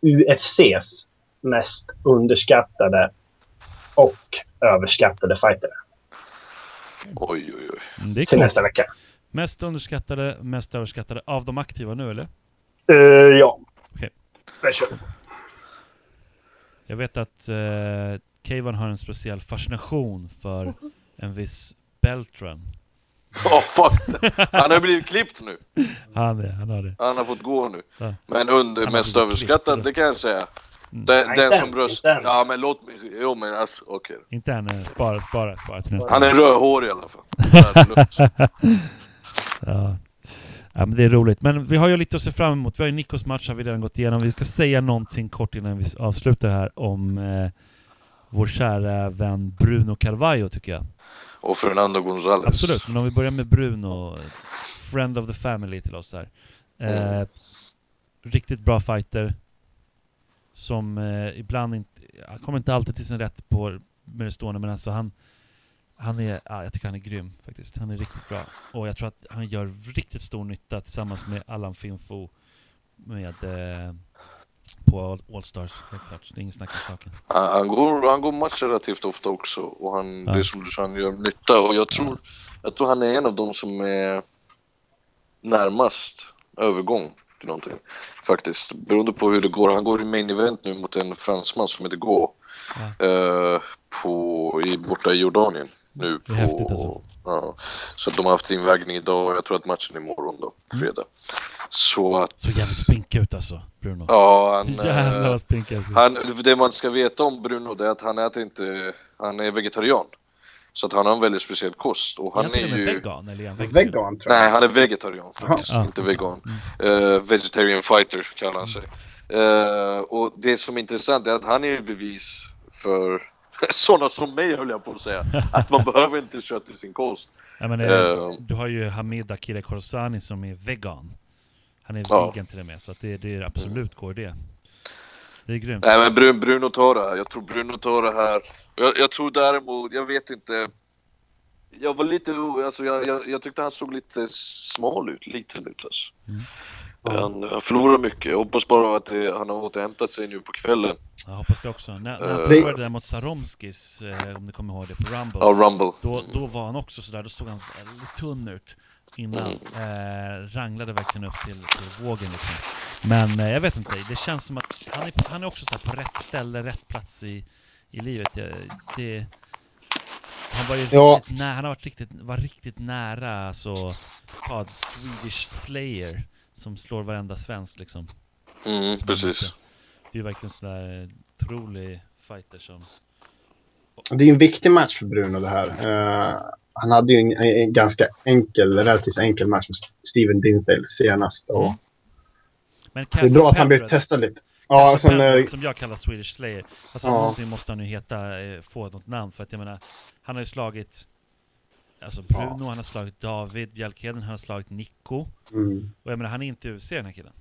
UFCs mest underskattade och överskattade fighter Oj oj oj. Mm, till coolt. nästa vecka. Mest underskattade, mest överskattade av de aktiva nu eller? Uh, ja. Okej. Jag vet att uh, Kayvan har en speciell fascination för en viss Beltran. <laughs> Oh, fuck. Han har blivit klippt nu. Han, är, han har det. Han har fått gå nu. Ja. Men under mest klippt. det kan jag säga. Mm. Den, Nej, den inte som än, röst... inte än. Ja men låt mig... Jo men alltså, okej. Inte än, eh, spara, spara, spara till nästa Han är rödhårig i alla fall. <laughs> Ja. Ja, men det är roligt. Men vi har ju lite att se fram emot. Vi har ju Nikos match har vi redan gått igenom. Vi ska säga någonting kort innan vi avslutar här om eh, vår kära vän Bruno Carvalho tycker jag. Och Fernando González. Absolut, men om vi börjar med Bruno, friend of the family till oss här. Eh, Mm. Riktigt bra fighter. Som eh, ibland inte, han kommer inte alltid till sin rätt på med det stående, men alltså han, han är, ja, jag tycker han är grym faktiskt. Han är riktigt bra. Och jag tror att han gör riktigt stor nytta tillsammans med Allan Finfo med eh, på All- All-Stars, helt klart. Det är ingen snack om saken. Han, han, går, han går match relativt ofta också. Och han, Ja. det är som du sa, han gör nytta. Och jag tror, jag tror han är en av de som är närmast övergång till någonting. Faktiskt. Beroende på hur det går. Han går i main event nu mot en fransman som heter Gå. Eh, på, i, borta i Jordanien. Nu på, häftigt alltså. Ja, så de har haft invägning idag och jag tror att matchen är imorgon då, Mm. fredag. Så att, Så jävligt spinkig ut alltså, Bruno. ja han... eh, <laughs> Jävlar vad spinkig alltså. Han, det man ska veta om Bruno det är att han äter inte, han är vegetarian. Så att han har en väldigt speciell kost och han är är ju... vegan, eller är han vegan? Vegan tror jag. Nej, han är vegetarian faktiskt, Jaha. inte vegan. Mm. Eh, vegetarian fighter kallar han sig. Eh, och det som är intressant är att han är ju bevis för <laughs> sådana som mig höll jag på att säga. Att man <laughs> behöver inte kött i sin kost. Ja, men, eh, Eh, du har ju Hamid Akira Khorsani som är vegan. Han är Ja. vegan till och med, så att det, det är absolut går det. Det är grymt. Nej men Bruno, Bruno tar det här. Jag tror Bruno tar det här. Jag, jag tror däremot, jag vet inte. Jag var lite, alltså jag, jag, jag tyckte han såg lite smal ut, liten ut alltså. Mm. Han, han förlorar mycket. Jag hoppas bara att det, han har återhämtat sig nu på kvällen. Jag hoppas det också. När, när han Eh. förlorade där mot Saromskis, eh, om du kommer ihåg det, på Rumble. Ja, Rumble. Då, då var han också sådär, då såg han väldigt tunn ut innan. Eh, ranglade verkligen upp till, till vågen liksom. Men eh, jag vet inte, det känns som att han är, han är också så här på rätt ställe, rätt plats i, i livet. Jag, det, han var ju Ja. riktigt nära, han har varit riktigt, var riktigt nära alltså, vad, Swedish Slayer, som slår varenda svensk liksom. Mm, precis. Det är ju verkligen sån där otrolig fighter som... Det är en viktig match för Bruno det här. Eh, han hade ju en, en ganska enkel, relativt enkel match med Steven Dinsdale senast. Och Mm. Men Det är bra att han blir testad lite. Ja, sen, Pendant, eh, som jag kallar Swedish Slayer. Alltså Ja. någonting måste han ju heta, eh, få något namn för att jag menar, han har ju slagit Alltså Bruno, han har slagit David Bjelkheden, han har slagit Nico. mm, Och jag menar, han är inte UFC den här killen.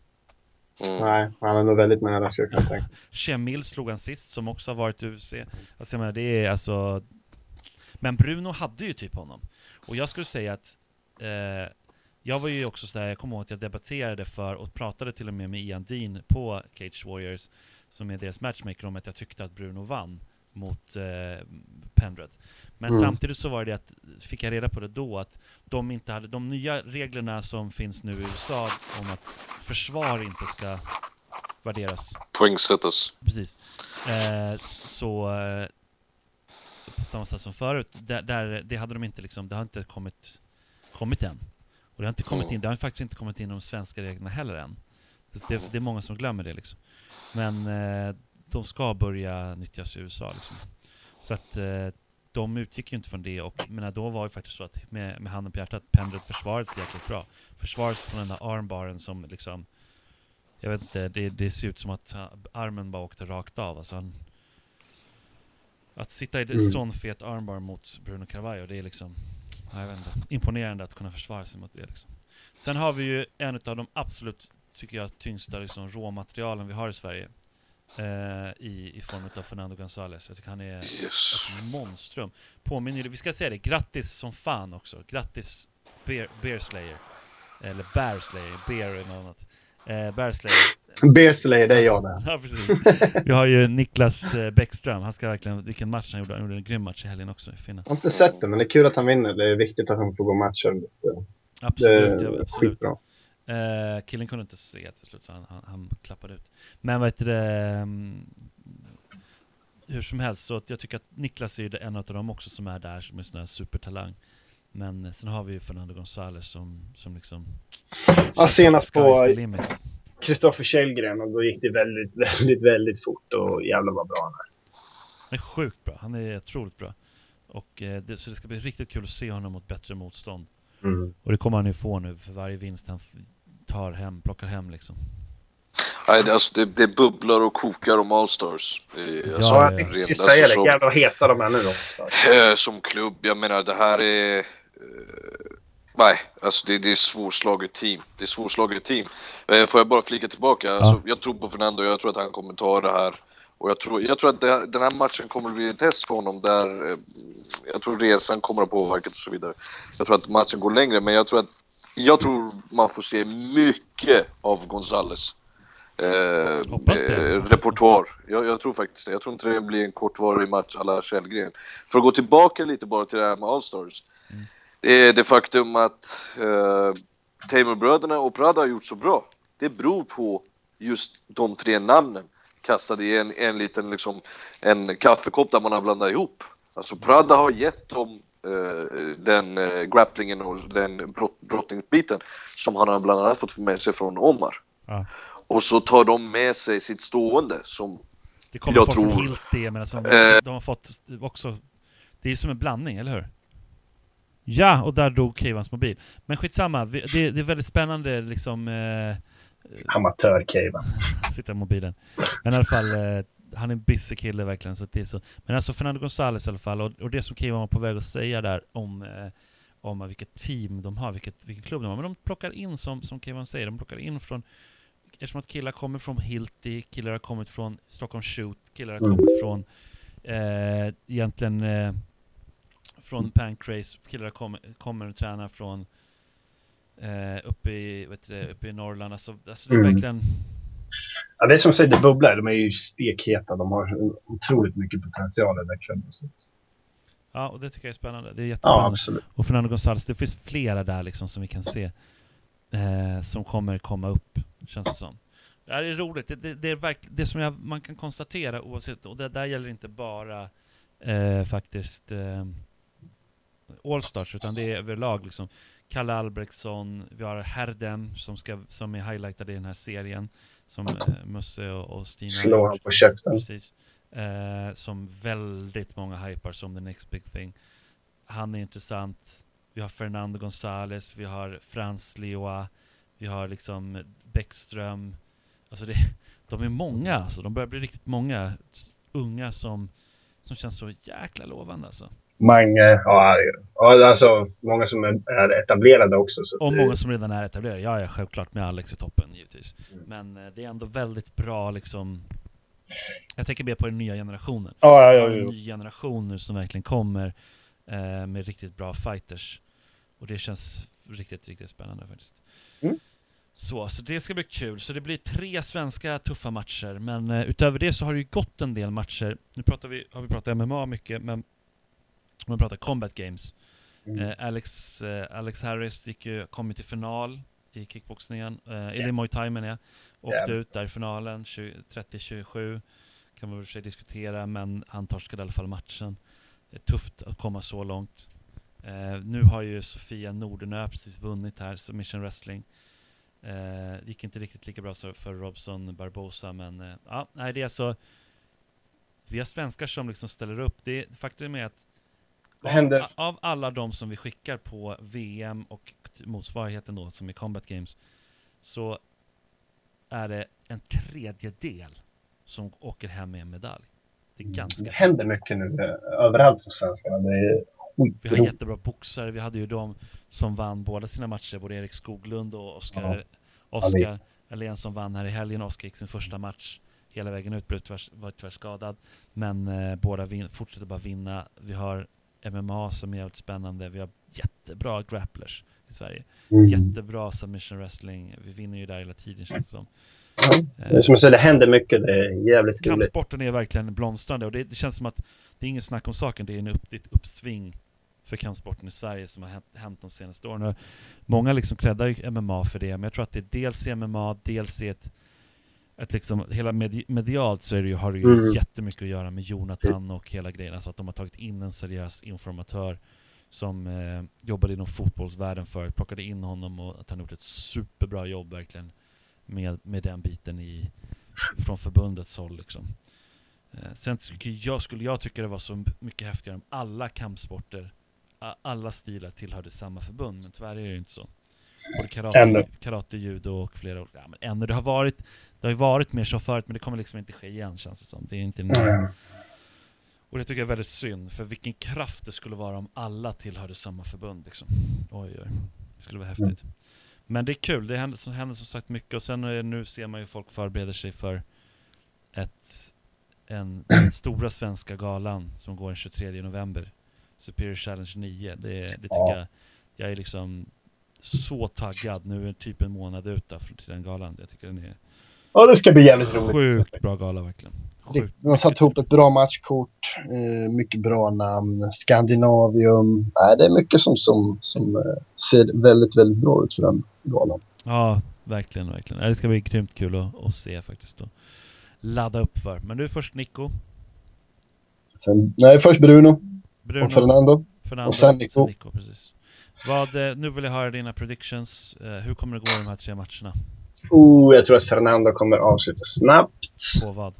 Mm. nej, han är nog väldigt nära tänka. <laughs> Shemil slog han sist, som också har varit UFC. Alltså jag menar, det är alltså... Men Bruno hade ju typ honom. Och jag skulle säga att... Eh, jag var ju också sådär, jag kommer ihåg att jag debatterade för och pratade till och med med Ian Dean på Cage Warriors, som är deras matchmaker, om att jag tyckte att Bruno vann mot eh, Pendred. Men Mm. samtidigt så var det att, fick jag reda på det då, att de inte hade, de nya reglerna som finns nu i USA om att försvar inte ska värderas Poängsättas. Precis. Eh, så eh, på samma sätt som förut, där, där, det hade de inte liksom, det har inte kommit, kommit än. Och det har inte kommit Mm. in, det har faktiskt inte kommit in de svenska reglerna heller än. Det, det, det är många som glömmer det liksom. Men eh, de ska börja nyttjas i USA liksom. Så att eh, de utgick ju inte från det och men då var det faktiskt så att med, med handen på hjärtat, Pendret försvarade sig jäkligt bra. Försvarade sig från den där armbaren som liksom jag vet inte, det, det ser ut som att ha- armen bara åkte rakt av. Alltså han, att sitta i en Mm. sån fet armbar mot Bruno Carvalho, det är liksom ja, jag vet inte, imponerande att kunna försvara sig mot det. Liksom. Sen har vi ju en av de absolut, tycker jag, tyngsta liksom, råmaterialen vi har i Sverige. Eh, i, I form av Fernando González. Jag tycker han är Yes. ett monstrum. Påminner, vi ska säga det, grattis som fan också. Grattis Bear, Bear Slayer. Eller Bear Slayer, Bear är något annat. Eh, Bear Slayer. Det är jag där. <laughs> Ja, precis. Vi har ju Niklas eh, Bäckström, han ska verkligen, vilken match han gjorde, han gjorde en grym match i helgen också. Fina. Jag har inte sett det, men det är kul att han vinner. Det är viktigt att han får gå matcher. Det Absolut, är ja, absolut. skitbra. Eh, killen kunde inte se till slut, så han, han, han klappade ut. Men vad heter det, mm, hur som helst, så jag tycker att Niklas är en av dem också som är där, som är sån här supertalang. Men sen har vi ju Fernando González som, som liksom... Ja, senast på. Kristoffer Källgren och då gick det väldigt, <laughs> väldigt, väldigt fort och jävlar vad bra han är. Han är sjukt bra, han är otroligt bra. Och, eh, det, så det ska bli riktigt kul att se honom mot bättre motstånd. Och det kommer han ju få nu för varje vinst han tar hem, plockar hem liksom. Nej, det, alltså, det, det bubblar och kokar om Allstars. Ja, alltså, ja, jag ja. tänkte precis säga alltså, det. Jävlar vad heta de är nu då. Eh, som klubb, jag menar det här är... Eh, nej, alltså det, det är svårslaget team. Det är svårslaget team. Eh, får jag bara flika tillbaka? Alltså, jag tror på Fernando, jag tror att han kommer ta det här. Och jag tror, jag tror att det, den här matchen kommer att bli en test för honom där eh, jag tror resan kommer att påverka och så vidare. Jag tror att matchen går längre, men jag tror att jag tror man får se mycket av Gonzales. Eh, eh, repertoar. Jag, jag tror faktiskt det. Jag tror inte det blir en kortvarig match alla Källgren. För att gå tillbaka lite bara till det här med Allstars. Mm. Det är det faktum att eh, Tamer-bröderna och Prada har gjort så bra. Det beror på just de tre namnen kastade i en, en liten liksom, en kaffekopp där man har blandat ihop. Alltså Prada har gett dem eh, den eh, grapplingen och den brott, brottningsbiten som han har bland annat fått med sig från Omar. Ja. Och så tar de med sig sitt stående som Det kommer Jag folk tror- från Hilti, men alltså, Eh. de har fått också... Det är ju som en blandning, eller hur? Ja, och där dog Kevans mobil. Men skitsamma, det, det är väldigt spännande liksom... Eh, Amatör-Keivan. sitta i mobilen. Men i alla fall, eh, han är en busy kille verkligen. Så det är så. Men alltså Fernando González i alla fall, och, och det som Kevan var på väg att säga där om, eh, om vilket team de har, vilket, vilken klubb de har. Men de plockar in, som, som Kevan säger, de plockar in från Eftersom att killar kommer från Hilti, killar har kommit från Stockholm Shoot, killar har Mm. kommit från eh, egentligen eh, från Pancrase, killar kommit, kommer och tränar från eh, uppe, i, vet du, uppe i Norrland. Alltså, alltså det är Mm. verkligen Ja, det är som säger, det bubblar. De är ju stekheta. De har otroligt mycket potential i den klubben. Ja, och det tycker jag är spännande. Det är Ja, jättespännande. absolut. och Fernando González, det finns flera där liksom som vi kan se eh, som kommer komma upp, känns det som. Det här är roligt. Det, det, det är verkligen det som jag, man kan konstatera oavsett, och det där gäller inte bara eh, faktiskt eh, Allstars, utan det är överlag liksom. Kalle Albrektsson, vi har Herdem som, ska, som är highlightad i den här serien, som eh, Musse och, och Stina har Slå gjort. han på käften. Precis. Eh, som väldigt många hypar som the next big thing. Han är intressant. Vi har Fernando González, vi har Frans Leoa, vi har liksom Bäckström. Alltså det, <laughs> de är många alltså. De börjar bli riktigt många unga som, som känns så jäkla lovande alltså. Mange, ja, ja, alltså många som är etablerade också. Så Och många som redan är etablerade. Ja, ja, självklart med Alex i toppen givetvis. Mm. Men eh, det är ändå väldigt bra liksom. Jag tänker mer på den nya generationen. Ja, ja, ja, en ny generation nu som verkligen kommer eh, med riktigt bra fighters. Och det känns riktigt, riktigt spännande faktiskt. Mm. Så, så det ska bli kul. Så det blir tre svenska tuffa matcher. Men eh, utöver det så har det ju gått en del matcher. Nu pratar vi, har vi pratat MMA mycket, men om vi pratar Combat Games. Mm. Eh, Alex, eh, Alex Harris gick ju, kom ju till final i kickboxningen, eh, eller i Muay Thai menar jag. Åkte Jävlar. ut där i finalen, 20 30-27. Kan man väl för sig diskutera, men han torskade i alla fall matchen. Det är tufft att komma så långt. Eh, nu har ju Sofia Nordenö precis vunnit här, Submission Wrestling. Eh, gick inte riktigt lika bra så för Robson Barbosa, men eh, ja, nej det är alltså vi har svenskar som liksom ställer upp. Det, faktum är att händer- av alla de som vi skickar på VM och motsvarigheten då, som är Combat Games, så är det en tredjedel som åker hem med en medalj. Det är ganska Det händer mycket nu eh, överallt för svenskarna. Det är Vi har skitroligt. jättebra boxare. Vi hade ju de som vann båda sina matcher, både Erik Skoglund och Oskar Oskar Alén som vann här i helgen. Oskar gick sin första match hela vägen ut, blev tyvärr, var tyvärr skadad. Men eh, båda fortsätter bara vinna. Vi har MMA som är jävligt spännande. Vi har jättebra grapplers i Sverige. Mm. Jättebra submission wrestling. Vi vinner ju där hela tiden känns det som. Är Som jag säger, det händer mycket. Det är jävligt roligt. Kampsporten är verkligen blomstrande och det, det känns som att det är ingen snack om saken, det är en upp, ett uppsving för kampsporten i Sverige som har hänt, hänt de senaste åren. Och många liksom creddar ju MMA för det, men jag tror att det är dels i MMA, dels i ett, ett liksom, hela medi medialt så är det ju, har det ju Mm. jättemycket att göra med Jonathan och hela grejen, alltså att de har tagit in en seriös informatör som eh, jobbade inom fotbollsvärlden förut, plockade in honom och att han gjort ett superbra jobb verkligen med, med den biten i, från förbundets håll. Liksom. Eh, sen skulle jag, skulle jag tycka det var så mycket häftigare om alla kampsporter, alla stilar tillhörde samma förbund, men tyvärr är det inte så. Både karate, karate judo och flera olika. Ja, men ännu, det har varit, det har ju varit mer så förut, men det kommer liksom inte ske igen känns det som. Det är inte Mm. och det tycker jag är väldigt synd, för vilken kraft det skulle vara om alla tillhörde samma förbund liksom. Oj oj, det skulle vara häftigt. Men det är kul, det händer, som händer som sagt mycket och sen nu ser man ju folk förbereder sig för ett, en, den <clears throat> stora svenska galan som går den 23 november. Superior Challenge 9. Det, det tycker Ja. jag, jag är liksom så taggad. Nu är typ en månad ut där till den galan. Jag tycker den är Ja, det ska bli jävligt roligt. sjukt bra gala verkligen. Sjukt De har satt ihop ett bra matchkort, eh, mycket bra namn, Skandinavium. Nej, det är mycket som, som, som eh, ser väldigt, väldigt bra ut för den galan. Ja, verkligen, verkligen. Det ska bli grymt kul att, att se faktiskt. Och ladda upp för. Men du först Nico, Sen, nej, först Bruno, Bruno, och Fernando. Fernando och sen Nico. precis. Vad, eh, nu vill jag höra dina predictions. Hur kommer det gå i de här tre matcherna? Oh, jag tror att Fernando kommer avsluta snabbt. På vad? Eh,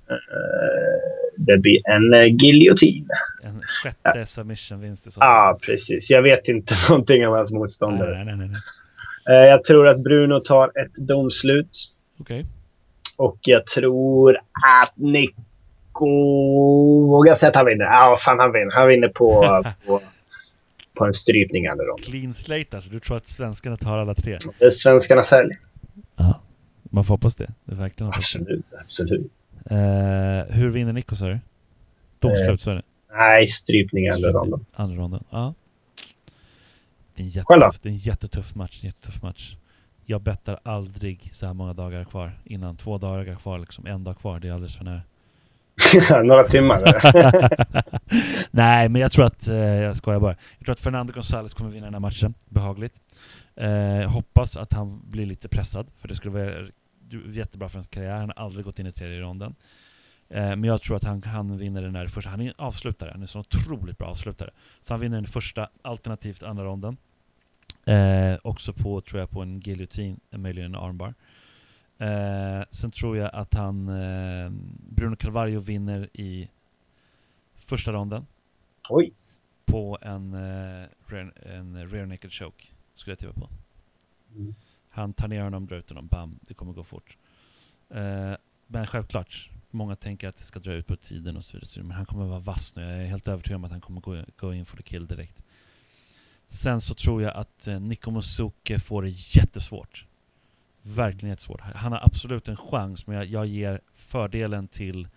det blir en uh, giljotin. En <laughs> sjätte submission-vinst i så Ja, fall? ah, precis. Jag vet inte <laughs> någonting om hans motståndare. nej, nej, nej, nej. Eh, jag tror att Bruno tar ett domslut. Okej. Och jag tror att Nico... Vågar säga att han vinner. Ja, fan han vinner. Han vinner på, <laughs> på, på en strypning andra rond. Clean slate alltså. Du tror att svenskarna tar alla tre? Helg. Ja. Man får hoppas det. Det verkligen. Absolut, absolut. Eh, hur vinner Nico sa du? Domslut så är det? Nej, strypning andra ronden. Andra ronden. Ja. Det är, en jättetuff, det är en jättetuff match. En jättetuff match. Jag bettar aldrig så här många dagar kvar. Innan två dagar kvar, liksom en dag kvar. Det är alldeles för nära. <laughs> Några timmar. <laughs> Nej, men jag tror att, eh, jag skojar bara. Jag tror att Fernando González kommer vinna den här matchen. Behagligt. Eh, hoppas att han blir lite pressad, för det skulle vara jättebra för hans karriär. Han har aldrig gått in i tredje ronden. Eh, men jag tror att han, han vinner den här första. Han är en avslutare. Han är en så otroligt bra avslutare. Så han vinner den första, alternativt andra ronden. Eh, också på, tror jag, på en giljotin, möjligen en armbar. Eh, sen tror jag att han, eh, Bruno Carvalho vinner i första ronden Oj. på en, eh, rear, en rear naked choke, skulle jag tippa på. Mm. Han tar ner honom, drar ut honom, bam, det kommer gå fort. Eh, men självklart, många tänker att det ska dra ut på tiden och så vidare, men han kommer vara vass nu. Jag är helt övertygad om att han kommer gå, gå in för the kill direkt. Sen så tror jag att eh, Nico Musuke får det jättesvårt. Verkligen jättesvårt. Han har absolut en chans, men jag, jag ger fördelen till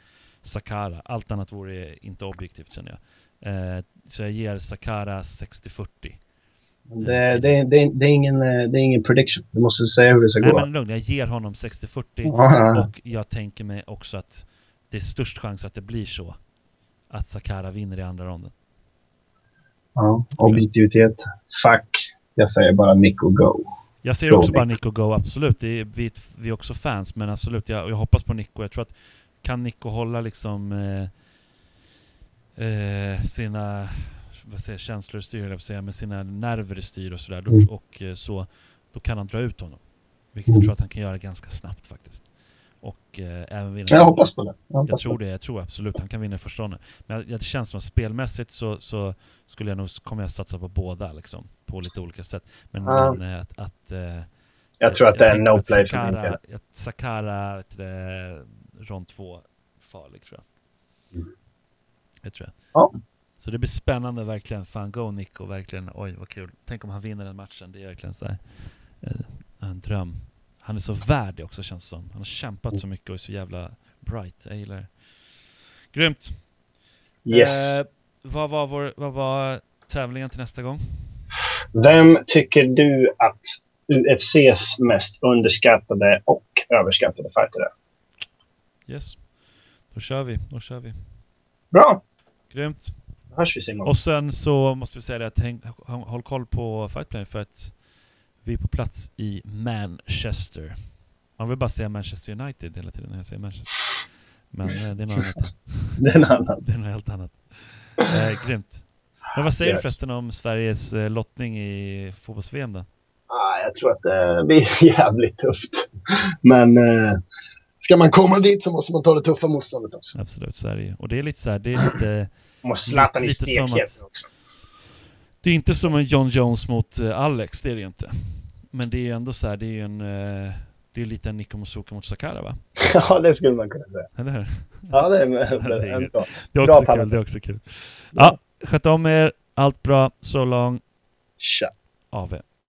Sakara. Allt annat vore inte objektivt känner jag. Eh, så jag ger Sakara 60-40. Det, det, det, det, är ingen, eh, det är ingen prediction. Du måste säga hur det ska Nej gå. men lugn, jag ger honom 60-40 Ja, och jag tänker mig också att det är störst chans att det blir så. Att Sakara vinner i andra ronden. ja, objektivitet. Fuck. Jag säger bara Nico Go. Jag ser Go, också bara Nico. Nico go, absolut. Är, vi, vi är också fans, men absolut, jag, jag hoppas på Nico. Jag tror att kan Nico hålla liksom eh, eh, sina vad säger, jag, känslor styr, jag att säga, med sina nerver styr och sådär, Mm. och eh, så, då kan han dra ut honom. Vilket jag Mm. tror att han kan göra ganska snabbt faktiskt. Och eh, även vinna. Jag hoppas på det. Jag, Jag tror det. det, jag tror absolut han kan vinna första ronden. Men jag- det känns som att spelmässigt så, så skulle jag nog, kommer jag satsa på båda liksom, på lite olika sätt. Men, Ja. men eh, att, att eh, Jag tror att det är en tänker no att play för Sakara, min att Sakara rond två farlig tror jag. Mm. Det tror jag. Ja. Så det blir spännande verkligen. Fan go Nico, verkligen. Oj vad kul. Tänk om han vinner den matchen. Det är verkligen så här, eh, en dröm. Han är så värd det också känns det som. Han har kämpat så mycket och är så jävla bright. Jag gillar det. Grymt. Yes. Eh, vad, var vår, vad var tävlingen till nästa gång? Vem tycker du att UFCs mest underskattade och överskattade fighter är? Yes. Då kör vi, då kör vi. Bra! Grymt. Hörs vi Simon. Och sen så måste vi säga det att häng, hå- håll koll på Fightplay för att vi är på plats i Manchester. Man vill bara säga Manchester United hela tiden när jag säger Manchester. Men eh, det är något annat. <laughs> Det är en annan. Det är något helt annat. Eh, grymt. Men vad säger det- du förresten om Sveriges eh, lottning i fotbolls-VM då? Ah, jag tror att det blir <laughs> jävligt tufft. Men eh, ska man komma dit så måste man ta det tuffa motståndet också. Absolut, så är det ju. Och det är lite så här, det är lite... Och Zlatan som stekhet också. Det är inte som en John Jones mot eh, Alex, det är det ju inte. Men det är ju ändå så här, det är ju en... eh, Det är lite en Nico Musuka mot Sakara va? <laughs> ja, det skulle man kunna säga. Eller hur? Ja, det är, <laughs> Det är bra. Det är Bra också Palme. kul, det är också kul. Ja, sköt om er, allt bra, so long, Tja. AV.